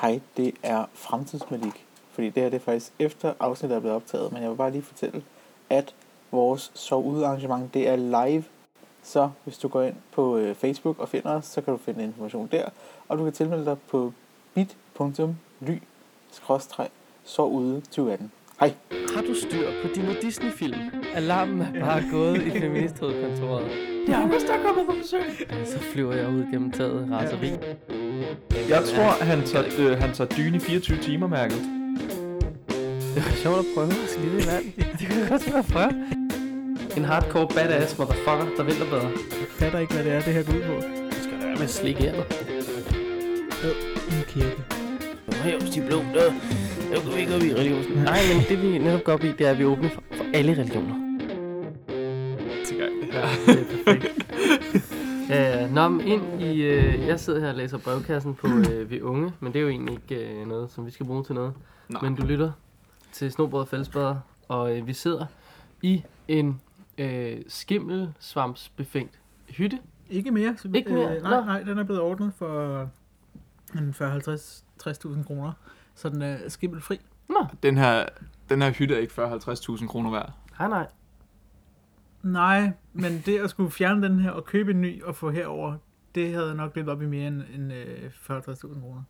Hej, det er Fremtidsmalik. Fordi det her det er faktisk efter afsnittet er blevet optaget, men jeg vil bare lige fortælle, at vores sov ude arrangement, det er live. Så hvis du går ind på øh, Facebook og finder os, så kan du finde information der. Og du kan tilmelde dig på bit.ly sov ude 2018. Hej. Har du styr på dine Disney-film? Alarmen er bare gået i feministhovedkontoret. Det er August, der er kommet på besøg. Så flyver jeg ud gennem taget raseri. Jeg tror, han tager, øh, han tager dyne i 24 timer, mærket. Det var sjovt at prøve at skide i vand. Det kunne også være prøve. En hardcore badass motherfucker, der vinterbader. Jeg fatter ikke, hvad det er, det her går ud på. Du skal da være med at slikke ærmet. En kirke. Hævs de blå, der, der går vi ikke op i religionen. Nej, men det vi netop går op i, det er, at vi er åbne for, for alle religioner. Det er perfekt. Uh, nå, men ind i... Uh, jeg sidder her og læser brevkassen på uh, Vi Unge, men det er jo egentlig ikke uh, noget, som vi skal bruge til noget. Nej. Men du lytter til Snobrød og Fællesbader, og uh, vi sidder i en uh, skimmelsvampsbefængt hytte. Ikke mere. Så, Ikke mere? Øh, nej, Nå. nej, den er blevet ordnet for en 40-50-60.000 kroner. Så den er skimmelfri. Nå, Den her, den her hytte er ikke 40-50.000 kroner værd. nej, nej. Nej, men det at skulle fjerne den her og købe en ny og få herover, det havde nok lidt op i mere end, end øh, 40-50.000 kroner.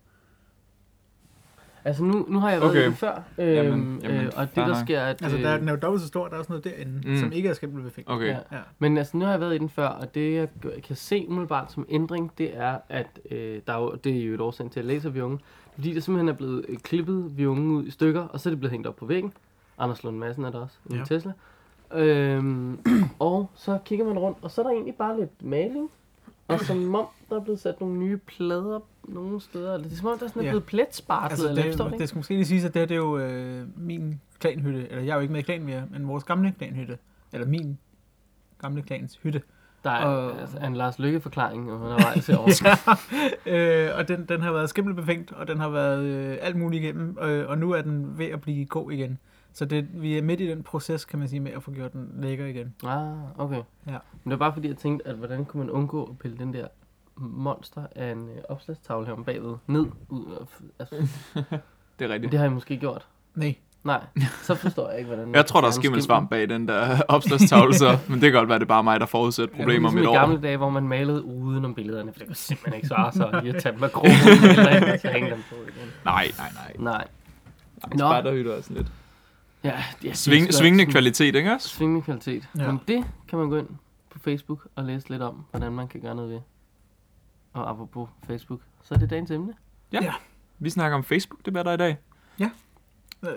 Altså nu, nu har jeg været Okay. i det før, øhm, Jamen- jamen, øh, og det der sker, at... Altså, øh, der, den er jo dobbelt så stor, der er også noget derinde, Mm. som ikke er skimmelbefængt. Okay. Ja. Ja. Men altså, nu har jeg været i den før, og det jeg kan se umiddelbart som ændring, det er, at øh, der er jo, det er jo et årsag til, at jeg læser vi unge. Fordi det simpelthen er blevet øh, klippet vi unge ud i stykker, og så er det blevet hængt op på væggen. Anders Lund Madsen er der også, i Ja. ja. Tesla. Øhm, og så kigger man rundt, og så er der egentlig bare lidt maling. Og som om, der er blevet sat nogle nye plader nogle steder. Eller det er som om, der er sådan Ja. blevet pletspartlet, Altså, eller det, forstår det, skal måske lige siges, at det her det er jo øh, min klanhytte. Eller jeg er jo ikke med i klanen mere, men vores gamle klanhytte. Eller min gamle klans hytte. Der er og- altså, en Lars Lykke-forklaring undervejs herovre. øh, og den, den har været skimmelbefængt, og den har været øh, alt muligt igennem, øh, og nu er den ved at blive god igen. Så det, vi er midt i den proces, kan man sige, med at få gjort den lækker igen. Ah, okay. Ja. Men det var bare fordi, jeg tænkte, at hvordan kunne man undgå at pille den der monster af en øh, opslagstavle her om bagved ned ud af, altså, Det er rigtigt. det har jeg måske gjort. Nej, Nej, så forstår jeg ikke, hvordan Jeg tror, der er skimmelsvamp bag den der opslagstavle, så. Men det kan godt være, det er bare mig, der forudsætter problemer om ligesom et i år. gamle dage, hvor man malede uden om billederne, for det kunne simpelthen ikke svare sig lige at tage dem af krogen, eller så hænge dem på igen. Nej, nej, nej. Nej. nej Nå. Spejderhytter er sådan lidt. Ja, det er Sving, svingende kvalitet, ikke også? Svingende kvalitet. Ja. Ja. Men det kan man gå ind på Facebook og læse lidt om, hvordan man kan gøre noget ved. Og apropos Facebook, så er det dagens emne. Vi snakker om Facebook-debatter i dag.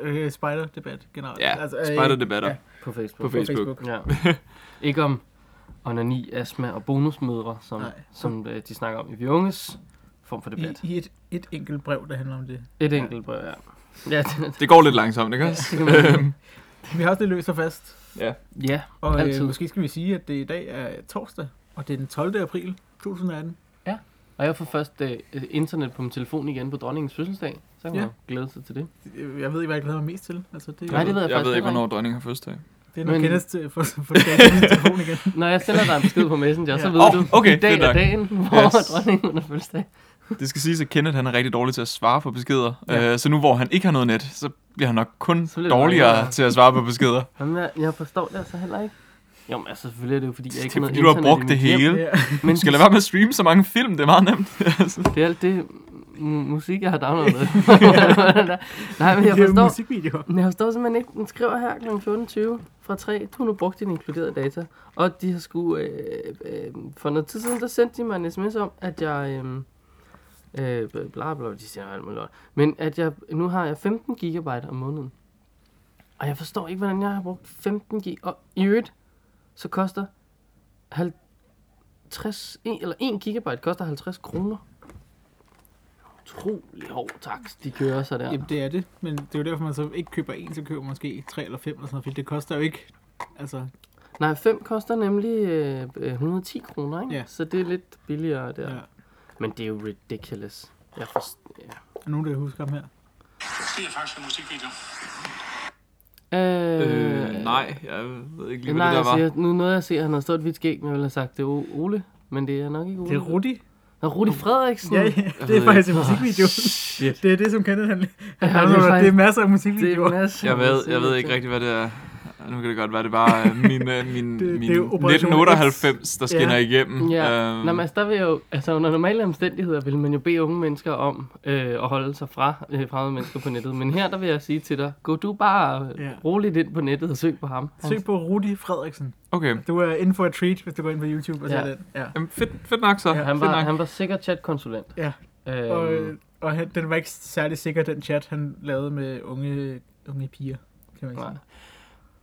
øh, spider-debat generelt. Ja, øh, spejderdebatter. ja, På Facebook. På Facebook. Facebook. Ja. ikke om onani, astma og bonusmødre, som, Nej. som øh, de snakker om i Vi Unges form for I, debat. I et, et enkelt brev, der handler om det. Et enkelt brev, ja. Ja, det, Det går lidt langsomt, ikke også? det. Øhm, Vi har også det løst og fast. ja. ja, Og øh, altid. måske skal vi sige, at det i dag er torsdag, og det er den 12. april 2018. Og jeg får først øh, internet på min telefon igen på dronningens fødselsdag. Så kan man Ja. ja. glæde sig til det. Jeg ved ikke, hvad jeg glæder mig mest til. Altså, det, Nej, det ved jeg Jeg faktisk ved ikke, heller hvornår dronningen har fødselsdag. det er nok men- kendes til for, for, for min telefon igen. Når jeg sender dig en besked på Messenger, så Ja. ved Åh, du, okay, i dag fedt er dagen, hvor Yes. dronningen hun har fødselsdag. Det skal siges, at Kenneth han er rigtig dårlig til at svare på beskeder. Ja. Øh, så nu hvor han ikke har noget net, så bliver han nok kun dårligere ringere. til at svare på beskeder. Jamen, jeg, jeg forstår det altså heller ikke. Jo, men altså selvfølgelig er det jo fordi, jeg ikke Det er har fordi, noget du har brugt det mit hjem. hele. Ja. Men Du skal lade være med at streame så mange film, det er meget nemt. det er alt det mu- musik, jeg har downloadet. Nej, men jeg forstår, men jeg forstår simpelthen ikke. Den skriver her kl. 14.20 fra 3. Du har nu brugt dine inkluderede data. Og de har sgu... Øh, øh, for noget tid siden, der sendte de mig en sms om, at jeg... Øh, øh, bla bla, de siger alt muligt. Men at jeg, nu har jeg 15 gigabyte om måneden. Og jeg forstår ikke, hvordan jeg har brugt 15 gig. Og i øvrigt, så koster 50, en, eller 1 gigabyte koster 50 kroner. Utrolig hård taks, de kører sig der. Jamen, det er det, men det er jo derfor, man så ikke køber en, så køber man måske tre eller fem eller sådan noget, fordi det koster jo ikke, altså, Nej, 5 koster nemlig øh, 110 kroner, ikke? Ja. Så det er lidt billigere der. ja. Men det er jo ridiculous. Jeg forst- ja. Er nogen, der husker ham her? Det er faktisk en musikvideo. Øh, Øh, nej, jeg ved ikke lige, hvad nej, det der altså, var. jeg, nu nåede jeg at se, at han havde stået et hvidt skæg, men jeg ville have sagt, det er Ole. Men det er nok ikke Ole. Det er Rudi. Nå, Rudi Frederiksen. Ja, ja, det er faktisk en musikvideo. Shit. Det er det, som Kenneth han, han Ja, det er det, faktisk- det er masser af Det musikvideoer. er masser Jeg ved, musik, jeg ved ikke rigtig, hvad det er. Nu kan det godt være, det bare øh, min, øh, min, det min er Operation 1998, der skinner Ja. igennem. Ja, Øhm, Nå, men altså, der vil jo, altså under normale omstændigheder vil man jo bede unge mennesker om øh, at holde sig fra øh, fremmede mennesker på nettet. Men her, der vil jeg sige til dig, gå du bare Ja. ja. roligt ind på nettet og søg på ham. Søg på Rudi Frederiksen. Okay, Du er inden for et treat, hvis du går ind på YouTube og ser Ja. den. Ja. Jamen, fedt, fedt nok så. Ja, Han var, nok. han var sikkert chatkonsulent. Ja. Øhm, Og, øh, og han, den var ikke særlig sikker, den chat, han lavede med unge, unge piger, kan man sige. nej.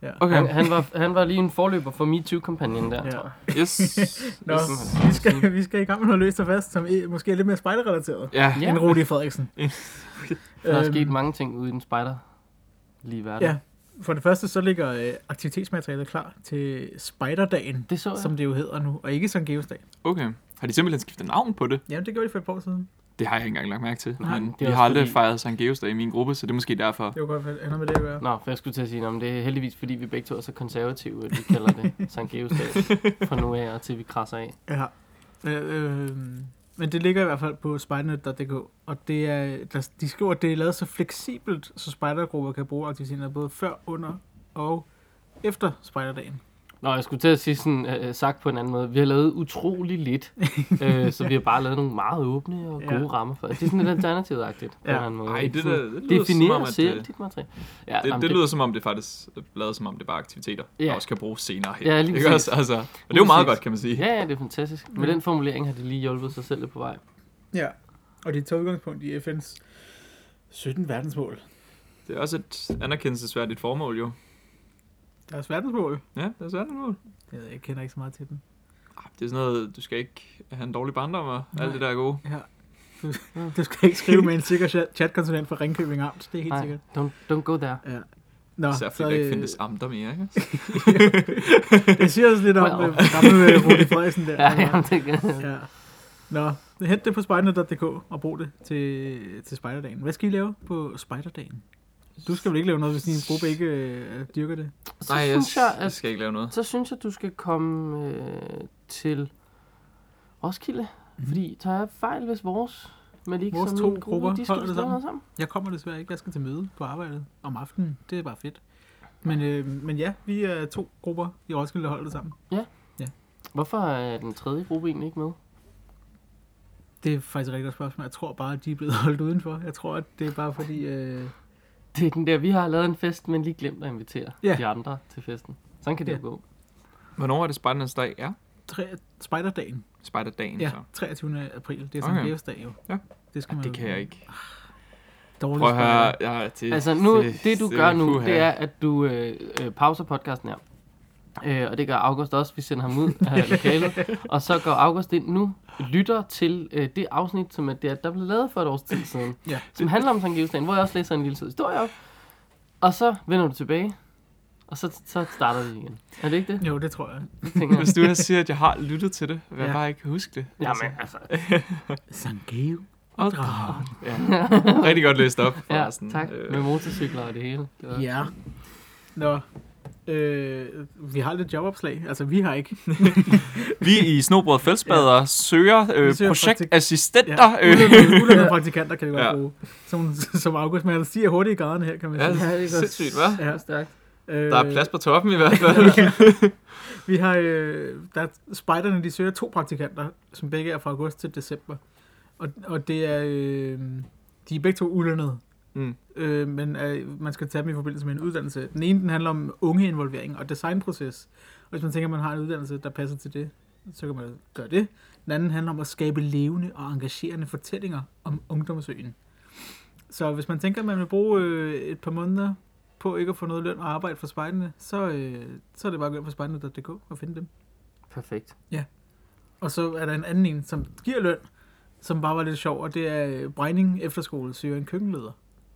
Ja. Okay, han, han, var, han var lige en forløber for MeToo-kampagnen der, Ja. tror jeg. yes. Nå, Yes. vi skal, vi skal i gang med noget løst og fast, som er, måske er lidt mere spejderrelateret. Ja, Ja. End Rudi Frederiksen. Ja. Der er sket mange ting ude i den spejder lige verden. Ja, for det første så ligger øh, aktivitetsmaterialet klar til Spejderdagen, Det så jeg. som det jo hedder nu, og ikke Sankt Geosdag. okay. Har de simpelthen skiftet navn på det? Jamen, det gjorde de for et par år siden. Det har jeg ikke engang lagt mærke til. Nej, men det vi har aldrig fordi- fejret Sankt Geosdag i min gruppe, så det er måske derfor. Det var godt, at noget med det at gøre. Nå, for jeg skulle til at sige, om det er heldigvis, fordi vi begge to er så konservative, at vi kalder det Sankt Geosdag fra nu af og til vi krasser af. Ja. Øh, øh, men det ligger i hvert fald på spejdernet.dk, og det er, der, de skriver, at det er lavet så fleksibelt, så spejdergrupper kan bruge aktiviteter både før, under og efter spejderdagen. Nå, jeg skulle til at sige sådan, øh, sagt på en anden måde, vi har lavet utrolig lidt, øh, så vi har bare lavet nogle meget åbne og gode Ja. rammer for det. Det er sådan lidt alternativt-agtigt på Ja. en eller anden måde. Ikke? det, Sådan, der, det lyder som om, at selv det, dit materiale. Ja, det, jamen, det, lyder som om, det faktisk er lavet som om, det er bare aktiviteter, der Ja. også kan bruges senere hen. Ja, lige Ikke også? Altså, og det er jo meget godt, kan man sige. Ja, ja, det er fantastisk. Med den formulering har de lige hjulpet sig selv lidt på vej. Ja, og de tager udgangspunkt i FN's 17 verdensmål. Det er også et anerkendelsesværdigt formål, jo. Deres verdensmål? Ja, det er sådan et mål. Jeg, ved, jeg kender ikke så meget til dem. Ah, Det er sådan noget, du skal ikke have en dårlig barndom og Nej. alt det der er gode. Ja. Du, du skal ikke skrive med en sikker chat- chatkonsulent fra Ringkøbing Amt, det er helt Nej, sikkert. don't, don't go there. Ja. Nå, Især fordi der øh, ikke findes amter mere, ikke? Det siger også lidt om Well. well. gamle øh, Rudi Frederiksen der. Ja, jamen, det kan... ja. Nå, hent det på spejdernet.dk og brug det til, til spejderdagen. Hvad skal I lave på spejderdagen? Du skal vel ikke lave noget, hvis din gruppe ikke øh, dyrker det? Så Nej, jeg, synes jeg, jeg at skal ikke lave noget. så synes jeg, du skal komme øh, til Roskilde. Mm. Fordi tager jeg fejl, hvis vores Malik Vores som to min gruppe, grupper de skal holder det sammen. noget sammen. Jeg kommer desværre ikke. Jeg skal til møde på arbejdet om aftenen. Det er bare fedt. Men, øh, men ja, vi er to grupper i Roskilde, der holder det sammen. Hvorfor er den tredje gruppe egentlig ikke med? Det er faktisk et rigtigt spørgsmål. Jeg tror bare, at de er blevet holdt udenfor. Jeg tror, at det er bare fordi... Øh, Det er den der, vi har lavet en fest, men lige glemt at invitere Ja. de andre til festen. Sådan kan det Ja. jo gå. Hvornår er det Spejdernes dag? Ja, tre, spejderdagen. Spejderdagen. Ja, så. 23. april. Det er Okay. Sankt Geos dag jo. Ja. Det skal man Det kan jeg ikke. Dårligt Prøv at høre. Ja, det, Altså nu, det, det du gør nu, det er, at du øh, øh, pauser podcasten her. Øh, og det gør August også, vi sender ham ud af lokalet. og så går August ind nu, lytter til øh, det afsnit, som er det, der blev lavet for et års tid siden. Ja. Som handler om Sankt Geosdagen, hvor jeg også læser en lille sød historie op. Og så vender du tilbage, og så, så starter vi igen. Er det ikke det? Jo, det tror jeg. tænker jeg. Hvis du siger, at jeg har lyttet til det, vil jeg Ja. bare ikke huske det. Jamen, altså. Sankt Geo. Og Dragen. Ja. Rigtig godt læst op. Ja, tak. Øh, Med motorcykler og det hele. Det var... Ja. Nå. Øh, vi har lidt jobopslag. Altså, vi har ikke. Vi i Snobrød Fældsbader ja. søger, øh, søger projektassistenter. Ja, øh, ulønnede, ulønnede praktikanter kan vi godt Ja. bruge. Som, som August, men han stiger hurtigt i graderne her, kan man Ja, sige. Ja, det går sindssygt, hva'? Ja. Stærkt. Øh, Der er plads på toppen i hvert fald. Vi har, øh, der er, spejderne, de søger to praktikanter, som begge er fra august til december. Og, og det er, øh, de er begge to ulønnede. Mm. Øh, men øh, man skal tage dem i forbindelse med en uddannelse. Den ene, den handler om ungeinvolvering og designproces. Og hvis man tænker, at man har en uddannelse, der passer til det, så kan man gøre det. Den anden handler om at skabe levende og engagerende fortællinger om ungdomsøen. Så hvis man tænker, at man vil bruge øh, et par måneder på ikke at få noget løn og arbejde for spejderne, så, øh, så er det bare at gå ind på spejderne.dk og finde dem. Perfekt. Og så er der en anden en, som giver løn, som bare var lidt sjov, og det er øh, Brejning Efterskole søger en køkkenleder.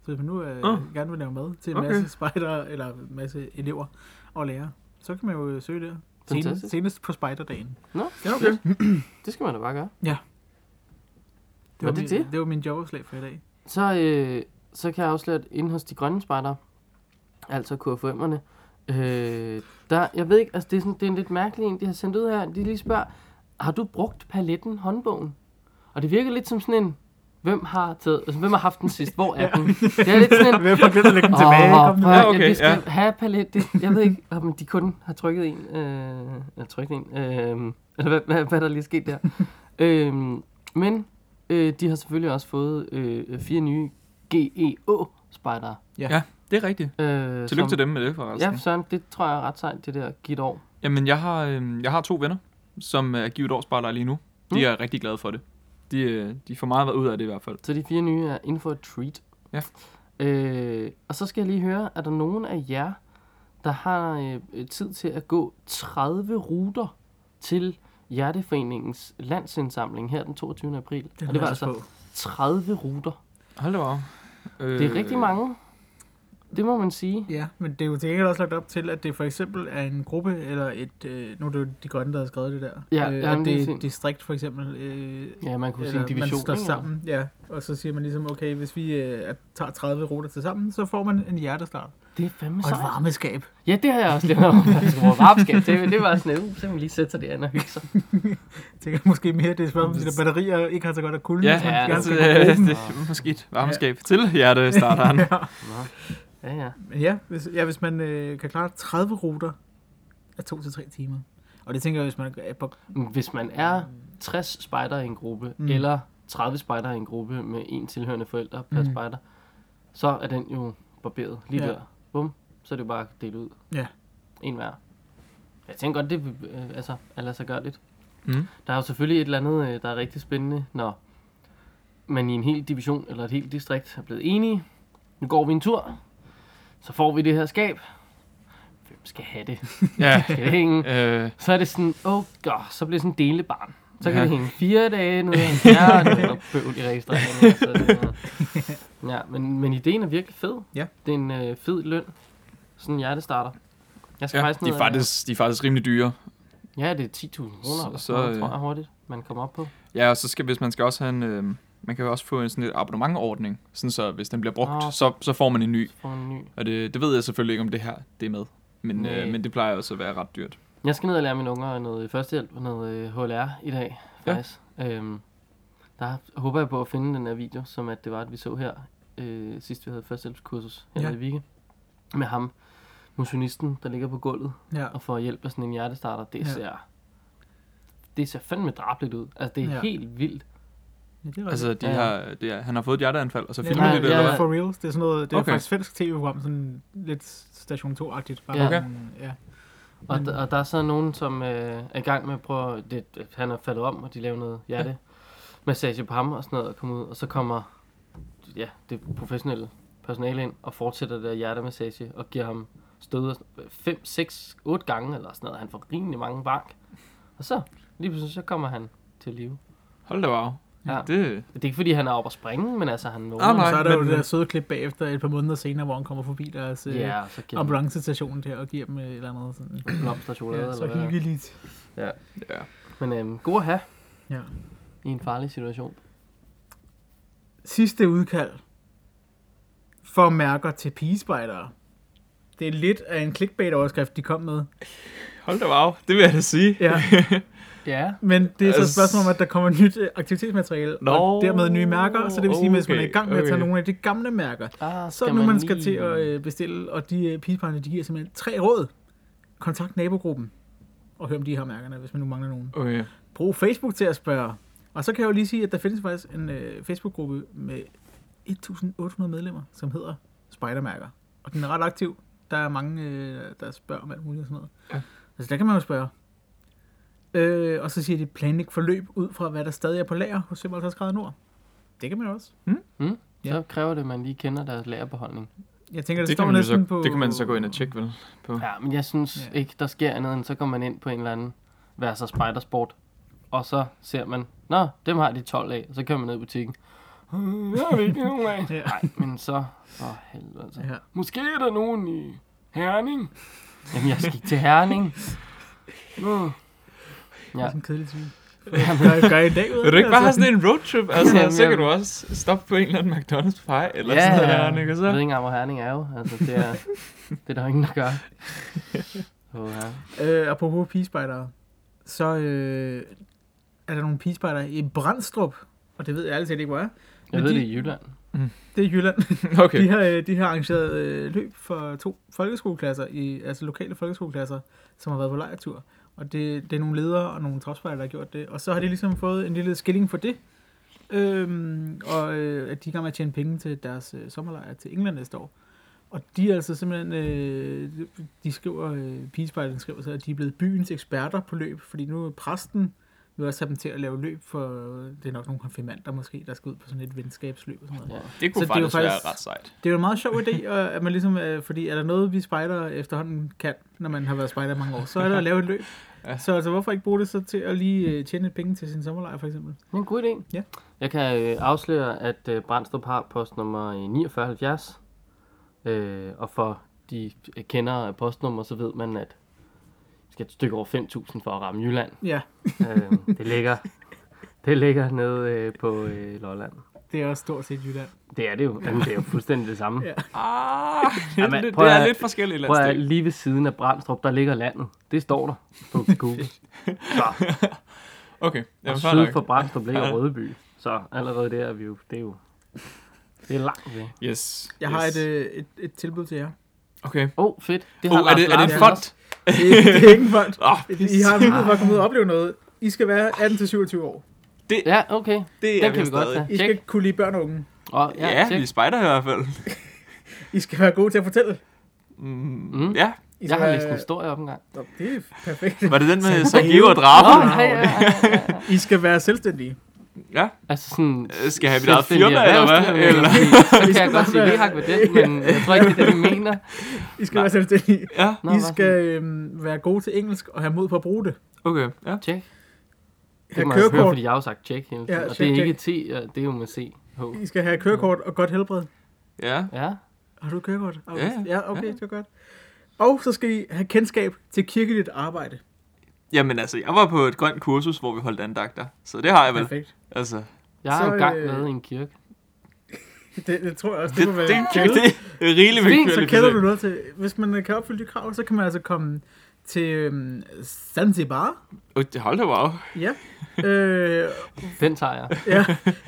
Så hvis man nu øh, Åh. gerne vil lave mad til en Okay. masse spejdere, eller en masse elever og lærere, så kan man jo øh, søge der. Senest, senest på spejderdagen. Nå, Ja, okay. det skal man da bare gøre. Det Var det min, det? det var min jobopslag for i dag. Så, øh, så kan jeg afsløre, at inde hos de grønne spejdere, altså KFM'erne, øh, der, jeg ved ikke, altså det er, sådan, det er en lidt mærkelig en, de har sendt ud her. De lige spørger, har du brugt paletten håndbogen? Og det virker lidt som sådan en, hvem har, taget, altså, hvem har haft den sidst? Hvor er den? Det er lidt sådan en, Hvem har glemt at lægge den tilbage? Ja, ja, okay, okay, vi skal ja. have palet. Det, jeg ved ikke, om de kun har trykket en. Øh, eller trykket en. Øh, eller hvad, hvad, hvad der lige er sket der. øh, men øh, de har selvfølgelig også fået øh, fire nye GEO-spejdere. Ja, det er rigtigt. Øh, Tillykke til dem med det, forresten. Ja, Søren, det tror jeg er ret sejt, det der givet år. Jamen, jeg har, øh, jeg har to venner, som er givet årsspejlere lige nu. De Mm. er rigtig glade for det. De, øh, de får meget ud af det i hvert fald. Så de fire nye er inden for et treat. Ja. Øh, og så skal jeg lige høre, er der nogen af jer, der har øh, tid til at gå 30 ruter til Hjerteforeningens landsindsamling her den 22. april? Den og det var altså på. 30 ruter. Hold da op. Øh, Det er rigtig mange. Det må man sige. Ja, men det er jo til gengæld også lagt op til, at det for eksempel er en gruppe, eller et, øh, nu er det jo de grønne, der har skrevet det der, Ja, øh, ja, at det det er er et distrikt for eksempel, øh, Ja, man kunne sige en division. man står sammen, ja, og så siger man ligesom, okay, hvis vi øh, tager 30 ruter til sammen, så får man en hjertestart. Det er fandme Og et sejt. varmeskab. Ja, det har jeg også lige hørt om. Varmeskab til. Det var sådan, uh, så kan man lige sætte sig derinde og hygge sig. Jeg tænker måske mere, det er spørgsmål, om de batterier ikke har så godt at kulde. Ja, ja, dem. det er måske et varmeskab til hjertestarteren. ja. Ja, ja. Men ja, hvis, ja, hvis man øh, kan klare 30 ruter af 2 til 3 timer. Og det tænker jeg, hvis man er på... Hvis man er 60 spejder i en gruppe, Mm. mm. eller 30 spejder i en gruppe med en tilhørende forælder per Mm. mm. spejder, så er den jo barberet lige Ja. der. Bum, så er det jo bare at dele ud. Ja. En hver. Jeg tænker godt, det øh, altså, er lade sig gøre lidt. Mm. Der er jo selvfølgelig et eller andet, øh, der er rigtig spændende, når man i en hel division eller et helt distrikt er blevet enige. Nu går vi en tur, så får vi det her skab. Hvem skal have det? Ja. Skal det hænge? Øh, Så er det sådan, åh oh god, så bliver det sådan en delebarn. Så kan Ja. det hænge fire dage nede i en kære, og det er noget bøvl i registreringen. Så det er- ja, men, men ideen er virkelig fed. Ja. Det er en øh, fed løn. Sådan en hjertestarter. Jeg skal ja, faktisk de er, faktisk, de er faktisk rimelig dyre. Ja, det er 10.000 kroner, Så- så, noget, øh, tror jeg hurtigt, man kommer op på. Ja, og så skal, hvis man skal også have en, øh, man kan jo også få en sådan et abonnementordning, sådan så hvis den bliver brugt, Nå. så, så får man en ny. Så får man en ny. Og det, det ved jeg selvfølgelig ikke, om det her det er med. Men, Nej. øh, men det plejer også at være ret dyrt. Jeg skal ned og lære mine unger noget førstehjælp og noget øh, HLR i dag, Ja. faktisk. Øhm, der håber jeg på at finde den her video, som at det var, at vi så her, øh, sidst vi havde førstehjælpskursus her Ja. ja. i Vikke. Med ham, motionisten, der ligger på gulvet Ja. og får hjælp af sådan en hjertestarter. Det Ja. ser, det ser fandme drabligt ud. Altså, det er Ja. ja. helt vildt. Ja det er Altså, de Ja. har, det er, han har fået et hjerteanfald, og så Ja, filmer nej, de det, ja, eller ja. hvad? For reals. Det er sådan noget, det er Okay. faktisk svensk tv-program, sådan lidt Station 2-agtigt. Bare Ja. Okay. sådan, ja. Og, der, og der er så nogen, som øh, er i gang med at prøve... Det, han er faldet om, og de laver noget hjerte massage på ham og sådan noget, og komme ud. Og så kommer ja, det professionelle personale ind og fortsætter det der hjertemassage og giver ham stød 5, 6, 8 gange eller sådan noget. Han får rimelig mange bank. Og så, lige pludselig, så kommer han til live. Hold da wow. Ja. Det, Det er ikke fordi, han er oppe at springe, men altså, han vågner. Ah, nej. Og så er der jo men- det der søde klip bagefter et par måneder senere, hvor han kommer forbi deres øh, Ja, så han ambulancestation der og giver dem et eller andet sådan. blomster chokolade. Ja, så eller hvad. hyggeligt. ja. Men øhm, god at have Ja. i en farlig situation. Sidste udkald for mærker til pigespejdere. Det er lidt af en clickbait-overskrift, de kom med. Hold da wow. Det vil jeg da sige. Ja. Ja. Men det er så et Altså- spørgsmål om, at der kommer nyt øh, aktivitetsmateriale, Nå, og dermed nye mærker. Så det vil sige, at hvis man er i okay, gang med at tage okay. nogle af de gamle mærker, Ah, så er nu, man skal til at øh, bestille, og de øh, pigespejdere, de giver simpelthen tre råd. Kontakt nabogruppen, og hør om de har mærkerne, hvis man nu mangler nogen. Okay. Brug Facebook til at spørge. Og så kan jeg jo lige sige, at der findes faktisk en øh, Facebook-gruppe med 1.800 medlemmer, som hedder Spidermærker. Og den er ret aktiv. Der er mange, øh, der spørger om alt muligt og sådan noget. Ja. Altså der kan man jo spørge. Øh, og så siger de planlæg forløb ud fra, hvad der stadig er på lager hos 55 grader nord. Det kan man jo også. Mm? Ja. Så kræver det, at man lige kender deres lagerbeholdning. Jeg tænker, det, Det står kan, man jo næsten så, på... det kan man så gå ind og tjekke, vel? På. Ja, men jeg synes Ja. ikke, der sker andet end, så går man ind på en eller anden værser spidersport, og så ser man, nå, dem har de 12 af, og så kører man ned i butikken. "Øh, Jeg har ikke nogen af. Ja. Nej, men så, åh helvede altså. Ja. Måske er der nogen i Herning. Jamen, jeg skal ikke til Herning. Uh. Det er Ja, sådan en kedelig svin. Gør, gør I en dag ud af Vil du ikke bare have altså? sådan en roadtrip? Altså, Jamen, så kan du også stoppe på en eller anden McDonald's pie, eller ja, sådan noget ja. der, ikke? Og Jeg ved så... ikke engang, hvor Herning er jo. Altså, det er, det er der ingen, der gør. Oh, ja. Øh, apropos pigespejdere, så øh, er der nogle pigespejdere i Brandstrup, og det ved jeg set ikke, hvor er. Jeg Men ved de- det i Jylland. Det er Jylland. Okay. De har, øh, de har arrangeret øh, løb for to folkeskoleklasser, i, altså lokale folkeskoleklasser, som har været på lejretur. Og det, det er nogle ledere og nogle topspejlere, der har gjort det. Og så har de ligesom fået en lille skilling for det. Øhm, og øh, at de er i gang med at tjene penge til deres øh, sommerlejr til England næste år. Og de er altså simpelthen, øh, de skriver, øh, skriver så, at de er blevet byens eksperter på løb, fordi nu er præsten vil også have dem til at lave løb for, det er nok nogle konfirmander måske, der skal ud på sådan et venskabsløb og sådan noget. Ja. Det kunne Så det er jo faktisk være faktisk- ret sejt. Det er jo en meget sjov idé, og at man ligesom, øh, fordi er der noget, vi spejder efterhånden kan, når man har været spejder i mange år, så er det at lave et løb. Ja. Så altså, hvorfor ikke bruge det så til at lige øh, tjene lidt penge til sin sommerlejr, for eksempel? Det er en god idé. Ja. Jeg kan øh, afsløre, at øh, Brandstrup har postnummer øh, 4970. Øh, og for de kender postnummer, så ved man, at skal et stykke over 5.000 for at ramme Jylland. Ja, øh, det ligger det ligger nede øh, på øh, Lolland. det er også stort set Jylland. Det er det jo. Jamen, det er jo fuldstændig det samme. Ja. Ah, Jamen, det, prøv det er at- lidt forskelligt Prøv at lige ved siden af Brandstrup, der ligger landet. Det står der på Google. Så, Okay, og jamen, fair syd for Brandstrup ligger. Rødeby. Så allerede der er vi jo, det er jo, det er langt væk. Yes. Jeg yes. har et, øh, et, et tilbud til jer. Okay. Åh, oh, fedt. Det Oh, er, det, er det en fond? Det, er- det er ikke en fond. Oh, I har mulighed for at komme ud og opleve noget. I skal være 18-27 år. Ja, okay. det Den kan vi godt tage. I skal kunne lide børn og unge. Og, Ja, ja, vi spejder i hvert fald. I skal være gode til at fortælle. Mm, Mm. Ja, I Jeg skal har være- læst en historie op en gang. Nå, Det er perfekt. var det den med Så- Sergio og Nå, Draben? ja, ja, ja, ja, ja. I skal være selvstændige. Ja, Altså sådan... Øh, skal jeg have mit eget firma, eller hvad? Eller? Så kan jeg godt sige, vi har ved den, men jeg tror ikke, det er det, de mener. I skal Nej. være selvstændige. ja, Nå, I skal øhm, være gode til engelsk og have mod på at bruge det. okay. Ja. Tjek. Det må jeg høre, kørekort. fordi jeg har jo sagt tjek hele tiden. Ja, og det check, er ikke T, og det er jo med C. H. I skal have kørekort og godt helbred. ja. Ja. Har du kørekort? Ja, ja. ja okay, Ja. det er godt. Og så skal I have kendskab til kirkeligt arbejde. Jamen altså, jeg var på et grønt kursus, hvor vi holdt andagter. Så det har jeg vel. Perfekt. Altså, Jeg har Så, engang øh, været i en kirke. Det, det tror jeg også, det, det, må være det, det, er rigeligt med Fint, Så kender du noget til, hvis man kan opfylde de krav, så kan man altså komme til øhm, Zanzibar. Oh, det holdt da wow. Ja. øh, Den tager jeg. ja,